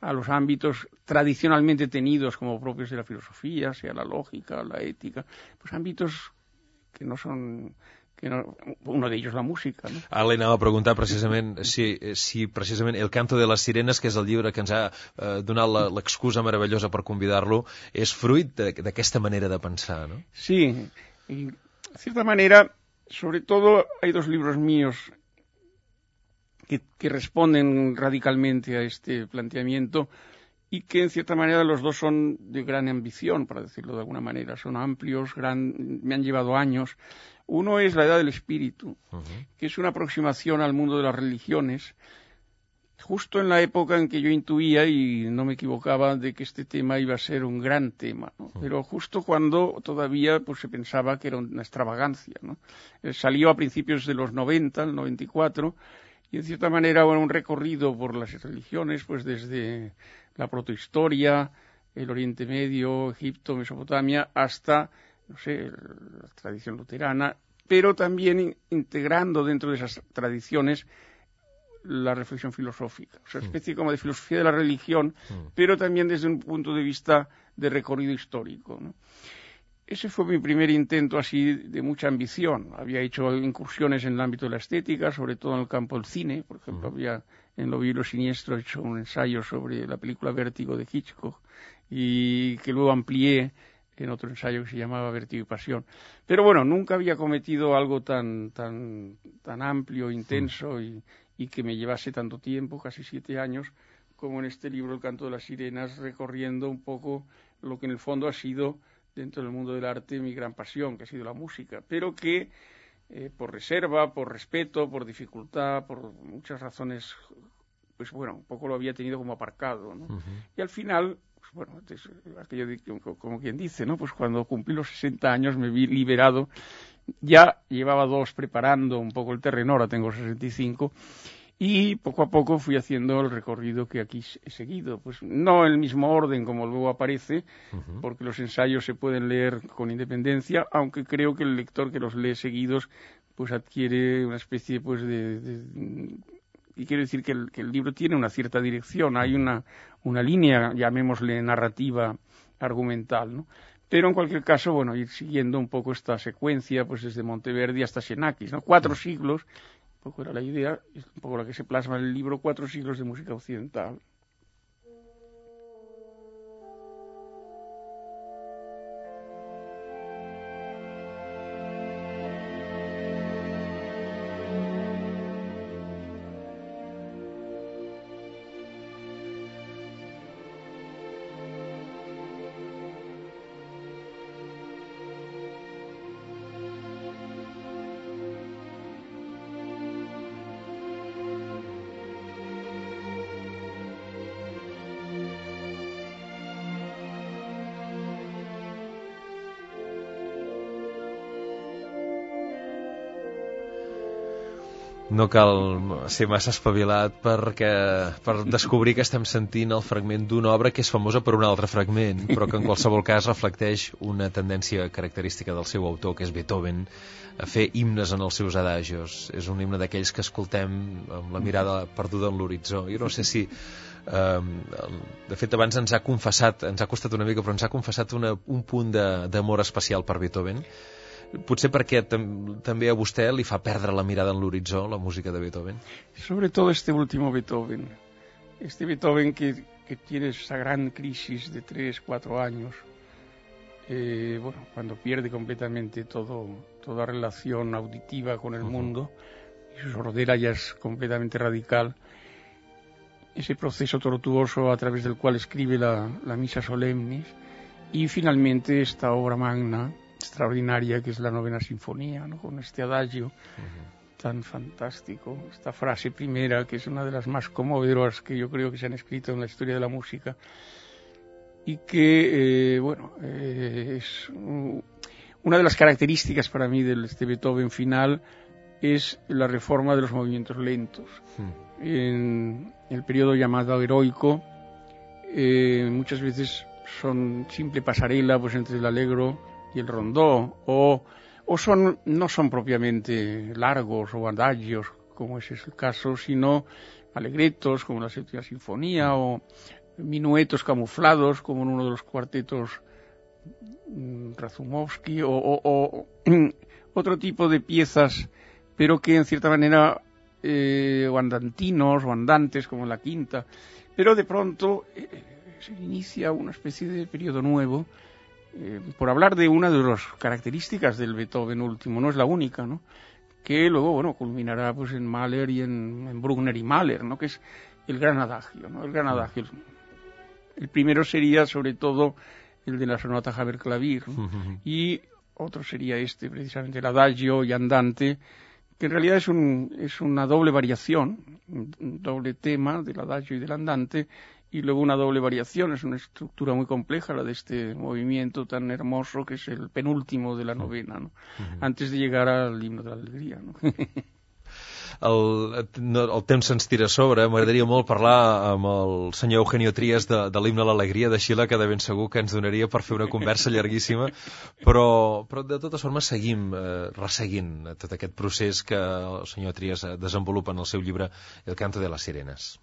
a los ámbitos tradicionalmente tenidos como propios de la filosofía, sea la lógica, la ética, pues ámbitos que no son que no, uno de ellos la música. No? Ara li anava a preguntar precisament si, si precisament El canto de les sirenes, que és el llibre que ens ha eh, donat l'excusa meravellosa per convidar-lo, és fruit d'aquesta manera de pensar, ¿no? Sí, y de cierta manera, sobre todo hay dos libros míos que, responden radicalmente a este planteamiento y que en cierta manera los dos son de gran ambición, para decirlo de alguna manera, son amplios, me han llevado años. Uno es la edad del espíritu, que es una aproximación al mundo de las religiones, justo en la época en que yo intuía y no me equivocaba de que este tema iba a ser un gran tema, pero justo cuando todavía pues se pensaba que era una extravagancia, ¿no? Eh, salió a principios de los 90, el 94, y en cierta manera bueno, un recorrido por las religiones, pues desde la protohistoria, el Oriente Medio, Egipto, Mesopotamia, hasta, no sé, la tradición luterana, pero también integrando dentro de esas tradiciones la reflexión filosófica, o sea, una especie como de filosofía de la religión, pero también desde un punto de vista de recorrido histórico. ¿no? Ese fue mi primer intento así de mucha ambición. Había hecho incursiones en el ámbito de la estética, sobre todo en el campo del cine. Por ejemplo, había en Lo Vilo Siniestro hecho un ensayo sobre la película Vértigo de Hitchcock y que luego amplié en otro ensayo que se llamaba Vértigo y Pasión. Pero bueno, nunca había cometido algo tan, tan, tan amplio, intenso y, y que me llevase tanto tiempo, casi siete años, como en este libro El canto de las sirenas, recorriendo un poco lo que en el fondo ha sido dentro del mundo del arte mi gran pasión, que ha sido la música, pero que eh, por reserva, por respeto, por dificultad, por muchas razones, pues bueno, un poco lo había tenido como aparcado, ¿no? Y al final, pues bueno, aquello como quien dice, ¿no? Pues cuando cumplí los 60 años me vi liberado, ya llevaba dos preparando un poco el terreno, ahora tengo 65, y poco a poco fui haciendo el recorrido que aquí he seguido. Pues no en el mismo orden como luego aparece, porque los ensayos se pueden leer con independencia, aunque creo que el lector que los lee seguidos pues adquiere una especie pues de, y quiero decir que el, que el, libro tiene una cierta dirección, hay una, una línea, llamémosle narrativa argumental, ¿no? Pero en cualquier caso, bueno, ir siguiendo un poco esta secuencia, pues desde Monteverdi hasta Xenakis, ¿no? Cuatro siglos poco era la idea, es un poco la que se plasma en el libro Cuatro siglos de música occidental. No cal ser massa espavilat perquè, per descobrir que estem sentint el fragment d'una obra que és famosa per un altre fragment, però que en qualsevol cas reflecteix una tendència característica del seu autor, que és Beethoven, a fer himnes en els seus adagios. És un himne d'aquells que escoltem amb la mirada perduda en l'horitzó. Jo no sé si... Eh, de fet, abans ens ha confessat, ens ha costat una mica, però ens ha confessat una, un punt d'amor especial per Beethoven potser perquè tam també a vostè li fa perdre la mirada en l'horitzó, la música de Beethoven. Sobre todo este último Beethoven. Este Beethoven que, que tiene esa gran crisis de tres, cuatro años, eh, bueno, cuando pierde completamente todo, toda relación auditiva con el uh -huh. mundo y su sordera ya es completamente radical, ese proceso tortuoso a través del cual escribe la, la Misa Solemnis y finalmente esta obra magna extraordinaria que es la novena sinfonía, ¿no? con este adagio tan fantástico, esta frase primera que es una de las más conmovedoras que yo creo que se han escrito en la historia de la música y que, eh, bueno, eh, es una de las características para mí de este Beethoven final es la reforma de los movimientos lentos. En el periodo llamado heroico, eh, muchas veces son simple pasarela pues entre el allegro y el rondó, o, o son, no son propiamente largos o adagios, como ese es el caso, sino alegretos, como la séptima sinfonía, o minuetos camuflados, como en uno de los cuartetos mm, Razumovsky, o, otro tipo de piezas, pero que en cierta manera, eh, o andantinos, o andantes, como en la quinta, pero de pronto eh, se inicia una especie de periodo nuevo, eh, por hablar de una de las características del Beethoven último, no es la única, ¿no? que luego, bueno, culminará pues en Mahler y en, en Bruckner y Mahler, ¿no? Que es el gran adagio, ¿no? El gran adagio. El primero sería, sobre todo, el de la sonata Javier Clavir, y otro sería este, precisamente, el adagio y andante, que en realidad es, un, es una doble variación, un doble tema del adagio y del andante, y luego una doble variación, es una estructura muy compleja la de este movimiento tan hermoso que es el penúltimo de la novena, ¿no? antes de llegar al himno de la alegría. ¿no? el, no, el temps se'ns tira a sobre. M'agradaria molt parlar amb el senyor Eugenio Trias de, de l'himne a l'alegria de Xile, que de ben segur que ens donaria per fer una conversa llarguíssima, però, però de totes formes seguim eh, resseguint tot aquest procés que el senyor Trias desenvolupa en el seu llibre El canto de les sirenes.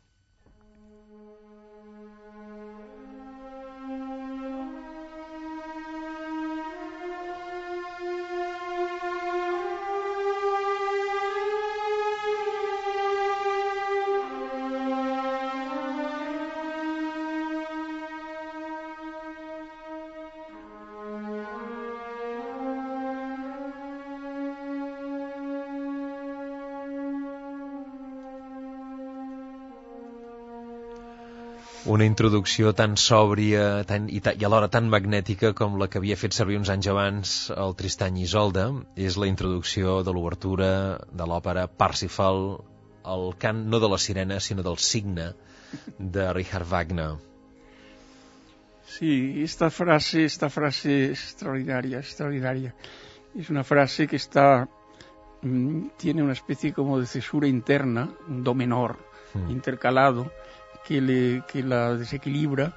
Una introducció tan sòbria tan, i, ta, i alhora tan magnètica com la que havia fet servir uns anys abans el Tristany Isolde és la introducció de l'obertura de l'òpera Parsifal el cant no de la sirena sinó del signe de Richard Wagner Sí, esta frase, esta frase es extraordinaria, extraordinaria. Es una frase que está, mmm, tiene una especie como de cesura interna, un do menor, mm. intercalado, que, le, que la desequilibra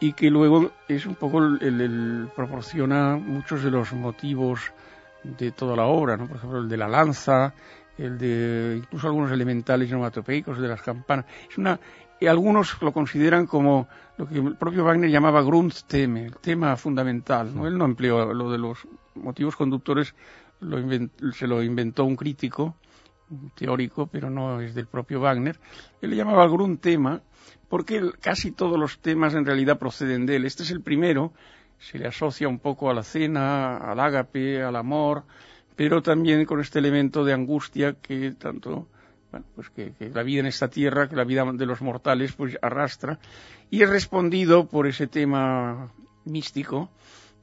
y que luego es un poco el, proporciona muchos de los motivos de toda la obra, ¿no? Por ejemplo, el de la lanza, el de incluso algunos elementales onomatopeicos de las campanas. Es una algunos lo consideran como lo que el propio Wagner llamaba Grundtheme, el tema fundamental. ¿no? Él no empleó lo de los motivos conductores, lo se lo inventó un crítico teórico, pero no es del propio Wagner. Él le llamaba Grundthema porque casi todos los temas en realidad proceden de él. Este es el primero, se le asocia un poco a la cena, al ágape, al amor, pero también con este elemento de angustia que tanto bueno, pues que, que, la vida en esta tierra, que la vida de los mortales, pues arrastra, y es respondido por ese tema místico,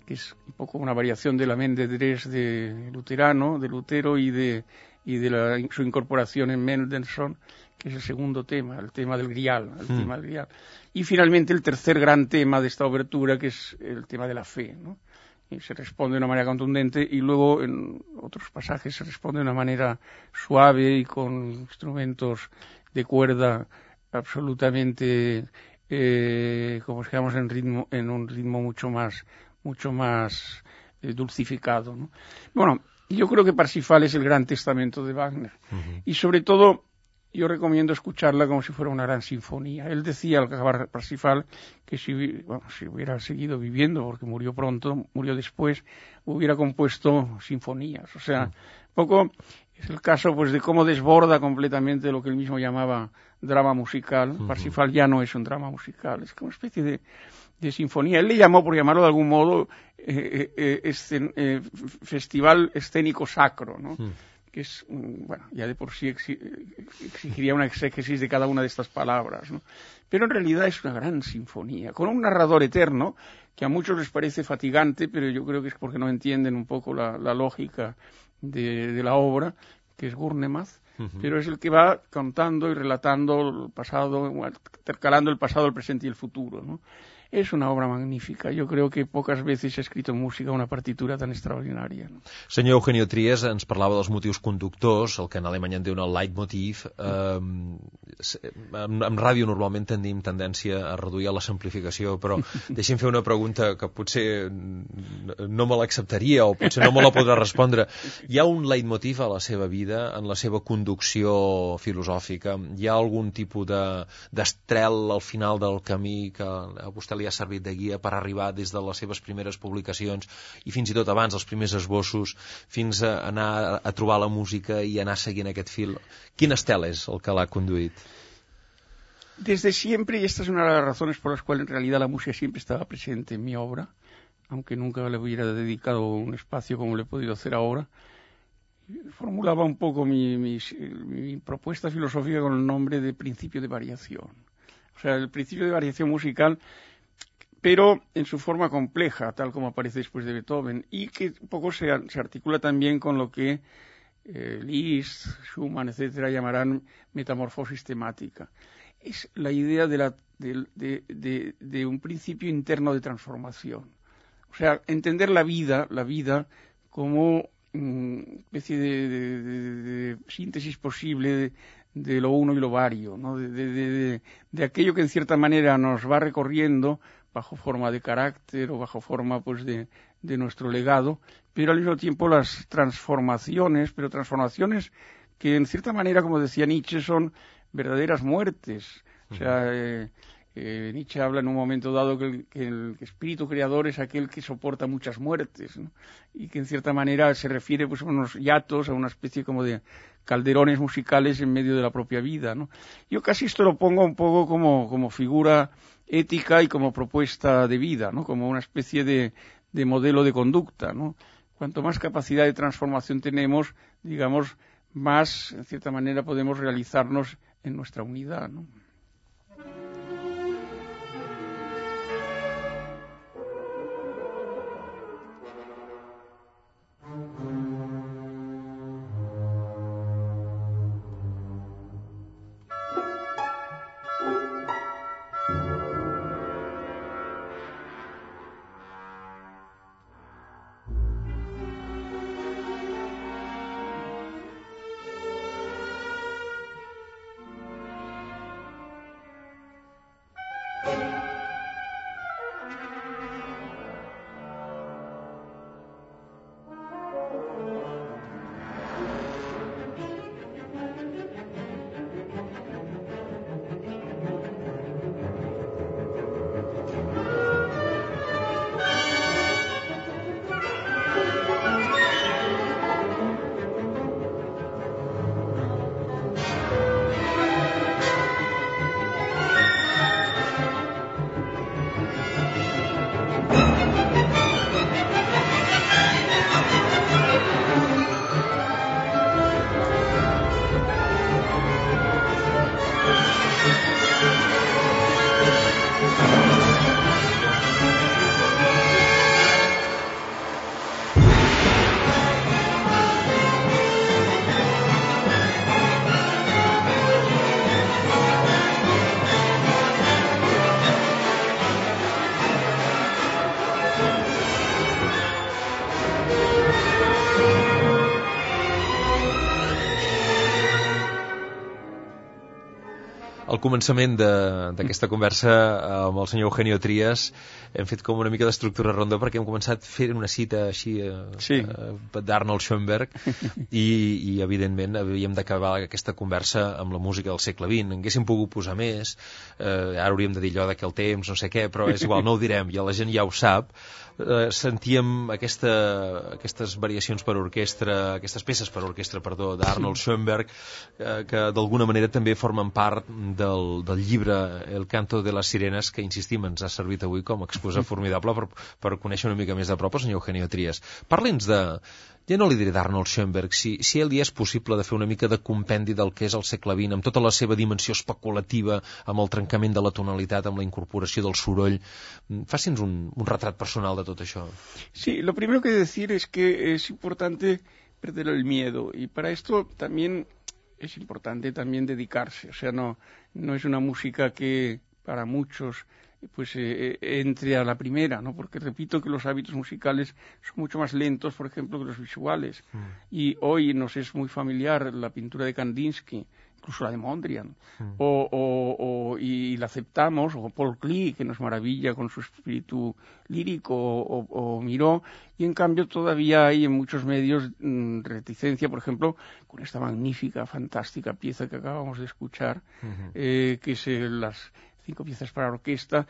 que es un poco una variación de la mente de Luterano, de Lutero y de, y de la, su incorporación en Mendelssohn, que es el segundo tema, el tema del grial, el mm. tema del grial. Y finalmente el tercer gran tema de esta obertura, que es el tema de la fe, ¿no? y se responde de una manera contundente y luego en otros pasajes se responde de una manera suave y con instrumentos de cuerda absolutamente eh, como digamos en ritmo en un ritmo mucho más mucho más eh, dulcificado ¿no? bueno yo creo que Parsifal es el gran testamento de Wagner uh -huh. y sobre todo yo recomiendo escucharla como si fuera una gran sinfonía. Él decía al acabar Parsifal que si, bueno, si hubiera seguido viviendo, porque murió pronto, murió después, hubiera compuesto sinfonías. O sea, poco es el caso pues de cómo desborda completamente lo que él mismo llamaba drama musical. Uh -huh. Parsifal ya no es un drama musical, es como una especie de, de sinfonía. Él le llamó, por llamarlo de algún modo, eh, eh, eh, festival escénico sacro, ¿no? -huh que es, bueno, ya de por sí exigiría una exégesis de cada una de estas palabras, ¿no? Pero en realidad es una gran sinfonía, con un narrador eterno que a muchos les parece fatigante, pero yo creo que es porque no entienden un poco la, la lógica de, de, la obra, que es Gurnemath, uh -huh. pero es el que va contando y relatando el pasado, intercalando el pasado, el presente y el futuro, ¿no? Es una obra magnífica. Yo creo que pocas veces he escrito en música una partitura tan extraordinària. No? Senyor Eugenio Tries ens parlava dels motius conductors, el que en alemany en diu el leitmotiv. Eh, en, en ràdio normalment tenim tendència a reduir a la simplificació, però deixi'm fer una pregunta que potser no me l'acceptaria o potser no me la podrà respondre. Hi ha un leitmotiv a la seva vida, en la seva conducció filosòfica? Hi ha algun tipus d'estrel de, al final del camí que a vostè li ha servit de guia per arribar des de les seves primeres publicacions i fins i tot abans, els primers esbossos, fins a anar a trobar la música i anar seguint aquest fil. Quin estel és el que l'ha conduït? Desde siempre, y esta es una de las razones por las cuales en realidad la música siempre estaba presente en mi obra, aunque nunca le hubiera dedicado un espacio como le he podido hacer ahora, formulaba un poco mi, mi, propuesta filosófica con el nombre de principio de variación. O sea, el principio de variación musical, pero en su forma compleja, tal como aparece después de Beethoven, y que un poco se, se articula también con lo que eh, Liszt, Schumann, etcétera, llamarán metamorfosis temática. Es la idea de, la, de, de un principio interno de transformación. O sea, entender la vida, la vida como una especie de, síntesis posible de, lo uno y lo vario, ¿no? de, aquello que en cierta manera nos va recorriendo bajo forma de carácter o bajo forma pues de, nuestro legado, pero al mismo tiempo las transformaciones, pero transformaciones que en cierta manera, como decía Nietzsche, son verdaderas muertes. O sea, eh, eh, Nietzsche habla en un momento dado que el, espíritu creador es aquel que soporta muchas muertes y que en cierta manera se refiere pues, a unos yatos, a una especie como de calderones musicales en medio de la propia vida. ¿no? Yo casi esto lo pongo un poco como, como figura ética y como propuesta de vida, ¿no? como una especie de, de modelo de conducta. ¿no? Cuanto más capacidad de transformación tenemos, digamos, más, en cierta manera, podemos realizarnos en nuestra unidad. ¿no? Començament d'aquesta conversa amb el senyor Eugenio Trias hem fet com una mica d'estructura ronda perquè hem començat fent una cita així eh, sí. eh, d'Arnold Schoenberg i, i evidentment havíem d'acabar aquesta conversa amb la música del segle XX en haguéssim pogut posar més eh, ara hauríem de dir allò de que el temps, no sé què però és igual, no ho direm, ja la gent ja ho sap eh, sentíem aquesta, aquestes variacions per orquestra, aquestes peces per orquestra, perdó, d'Arnold. Schoenberg, eh, que d'alguna manera també formen part del, del llibre El canto de les sirenes, que insistim, ens ha servit avui com a excusa formidable per, per conèixer una mica més de prop el senyor Eugenio Trias. Parli'ns de, ja no li diré d'Arnold Schoenberg, si, si ell és possible de fer una mica de compendi del que és el segle XX, amb tota la seva dimensió especulativa, amb el trencament de la tonalitat, amb la incorporació del soroll. Mm, faci'ns un, un retrat personal de tot això. Sí, lo primero que decir es que es importante perder el miedo y para esto también es importante también dedicarse, o sea, no, no es una música que para muchos pues eh, eh, entre a la primera, ¿no? Porque repito que los hábitos musicales son mucho más lentos, por ejemplo, que los visuales. Mm. Y hoy nos es muy familiar la pintura de Kandinsky, incluso la de Mondrian, mm. o, o, y la aceptamos, o Paul Klee, que nos maravilla con su espíritu lírico, o, o Miró, y en cambio todavía hay en muchos medios mm, reticencia, por ejemplo, con esta magnífica, fantástica pieza que acabamos de escuchar, eh, que es las cinco piezas para orquesta,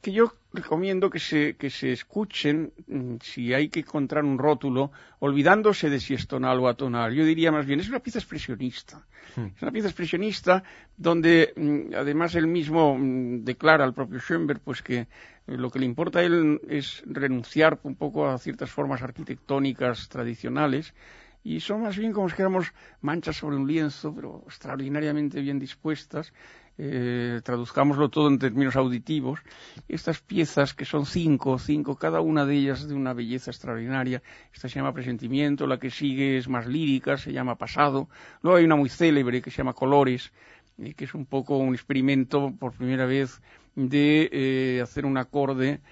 que yo recomiendo que se, que se escuchen mm, si hay que encontrar un rótulo, olvidándose de si es tonal o atonal. Yo diría más bien, es una pieza expresionista. Hmm. Es una pieza expresionista donde mm, además él mismo mm, declara al propio Schoenberg pues que lo que le importa a él es renunciar un poco a ciertas formas arquitectónicas tradicionales y son más bien como si fuéramos manchas sobre un lienzo, pero extraordinariamente bien dispuestas. Eh, traduzcámoslo todo en términos auditivos. Estas piezas, que son cinco, cinco, cada una de ellas de una belleza extraordinaria. Esta se llama Presentimiento, la que sigue es más lírica, se llama Pasado. Luego hay una muy célebre que se llama Colores, eh, que es un poco un experimento por primera vez de eh, hacer un acorde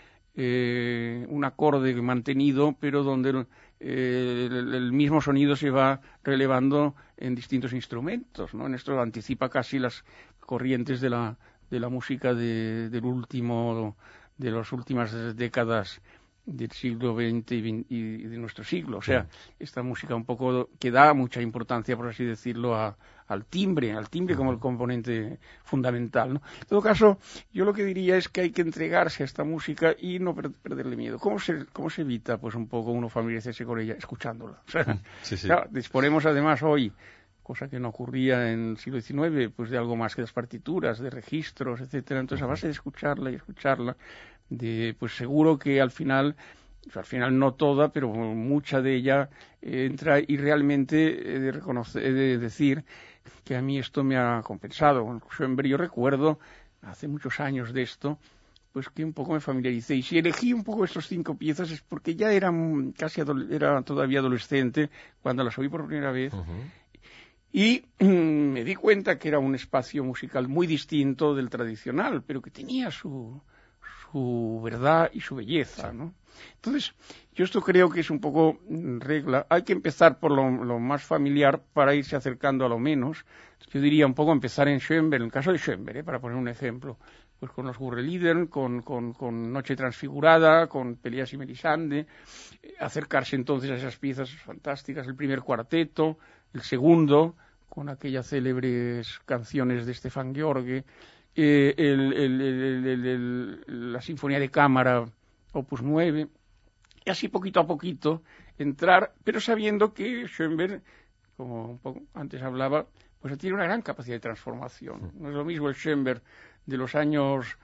eh, un acorde mantenido, pero donde eh, el, mismo sonido se va relevando en distintos instrumentos. ¿no? En esto anticipa casi las corrientes de la, de la música de, del último, de las últimas décadas del siglo XX y, de nuestro siglo. O sea, esta música un poco que da mucha importancia, por así decirlo, al timbre, al timbre como el componente fundamental. ¿no? En todo caso, yo lo que diría es que hay que entregarse a esta música y no perderle miedo. ¿Cómo se, cómo se evita, pues, un poco uno familiarizarse con ella? Escuchándola. O sea, disponemos además hoy cosa que no ocurría en el siglo XIX, pues de algo más que las partituras, de registros, etcétera. Entonces, a base de escucharla y escucharla, de, pues seguro que al final, al final no toda, pero mucha de ella entra y realmente he de, reconocer, he de decir que a mí esto me ha compensado. Yo recuerdo, hace muchos años de esto, pues que un poco me familiaricé. Y si elegí un poco estas cinco piezas es porque ya era casi era todavía adolescente cuando las oí por primera vez. Y me di cuenta que era un espacio musical muy distinto del tradicional, pero que tenía su, su verdad y su belleza, ¿no? Entonces, yo esto creo que es un poco regla. Hay que empezar por lo, más familiar para irse acercando a lo menos. Yo diría un poco empezar en Schoenberg, en el caso de Schoenberg, ¿eh? para poner un ejemplo, pues con los Gurrelieder, con, con, con, Noche Transfigurada, con Peleas y Melisande, eh, acercarse entonces a esas piezas fantásticas, el primer cuarteto, el segundo, con aquellas célebres canciones de Stefan George, eh, la Sinfonía de Cámara, Opus 9, y así poquito a poquito entrar, pero sabiendo que Schoenberg, como antes hablaba, pues tiene una gran capacidad de transformación. No es lo mismo el Schoenberg de los años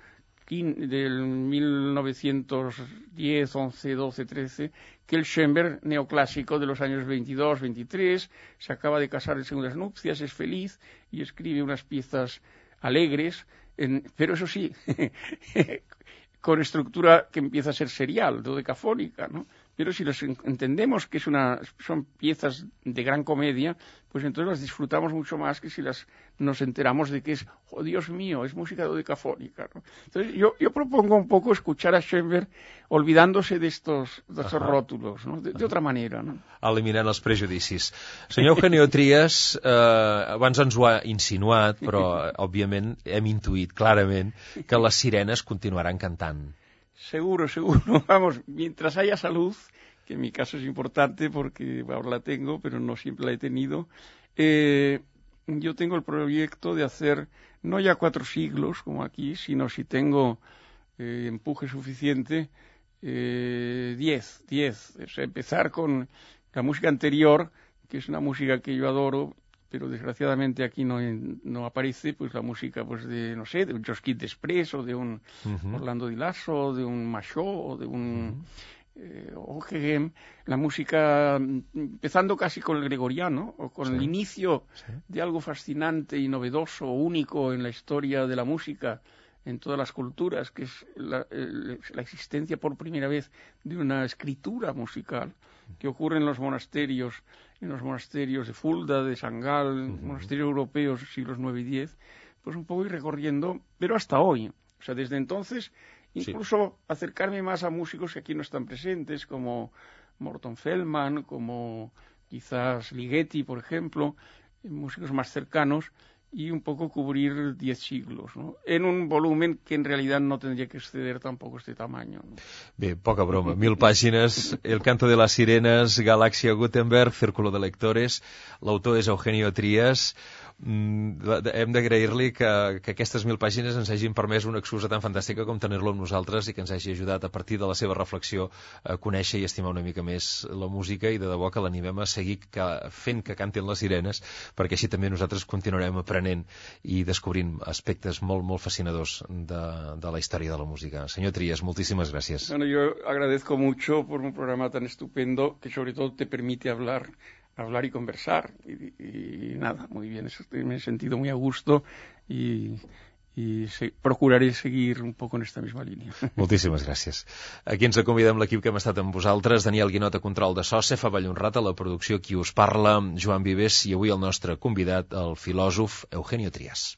del 1910, 11, 12, 13, que el Schoenberg neoclásico de los años 22, 23, se acaba de casar en segundas nupcias, es feliz y escribe unas piezas alegres pero eso sí, con estructura que empieza a ser serial, dodecafónica, ¿no? Pero si los entendemos que es una, son piezas de gran comedia, pues entonces las disfrutamos mucho más que si las nos enteramos de que es, oh Dios mío, es música dodecafónica. ¿no? Entonces yo, yo propongo un poco escuchar a Schoenberg olvidándose de estos, de estos rótulos, ¿no? de, de otra manera. No? Eliminant els prejudicis. Senyor Eugenio Trias, eh, abans ens ho ha insinuat, però òbviament hem intuït clarament que les sirenes continuaran cantant. Seguro, seguro. Vamos, mientras haya salud, que en mi caso es importante porque ahora la tengo, pero no siempre la he tenido, eh, yo tengo el proyecto de hacer no ya cuatro siglos como aquí, sino si tengo eh, empuje suficiente, eh, diez, diez. Empezar con la música anterior, que es una música que yo adoro, pero desgraciadamente aquí no, no aparece pues la música pues de no sé de un Josquit Express o de un Orlando Di Lasso de un Machot o de un uh la música empezando casi con el gregoriano o con el inicio de algo fascinante y novedoso único en la historia de la música en todas las culturas, que es la, la, existencia por primera vez de una escritura musical que ocurre en los monasterios en los monasterios de Fulda, de Sangal, monasterios europeos siglos IX y X, pues un poco ir recorriendo, pero hasta hoy. O sea, desde entonces, incluso acercarme más a músicos que aquí no están presentes, como Morton Feldman, como quizás Ligeti, por ejemplo, músicos más cercanos, y un poco cubrir diez siglos, ¿no? en un volumen que en realidad no tendría que exceder tampoco este tamaño. ¿no? Bé, poca broma, mil pàgines, El canto de las sirenes, Galàxia Gutenberg, Círculo de lectores, l'autor és Eugenio Trías, mm, hem d'agrair-li que, que aquestes mil pàgines ens hagin permès una excusa tan fantàstica com tenir-lo amb nosaltres i que ens hagi ajudat a partir de la seva reflexió a conèixer i estimar una mica més la música i de debò que l'animem a seguir que, fent que cantin les sirenes perquè així també nosaltres continuarem aprenent i descobrint aspectes molt, molt fascinadors de, de la història de la música. Senyor Trias, moltíssimes gràcies. Bueno, yo agradezco mucho por un programa tan estupendo que sobre todo te permite hablar hablar y conversar. Y, nada, muy bien, me he sentido muy a gusto y, i se, procuraré seguir un poc en esta misma línia. Moltíssimes gràcies. Aquí ens acomidem l'equip que hem estat amb vosaltres, Daniel Guinot a control de so, Cefa Vallhonrat a la producció qui us parla, Joan Vives i avui el nostre convidat, el filòsof Eugenio Trias.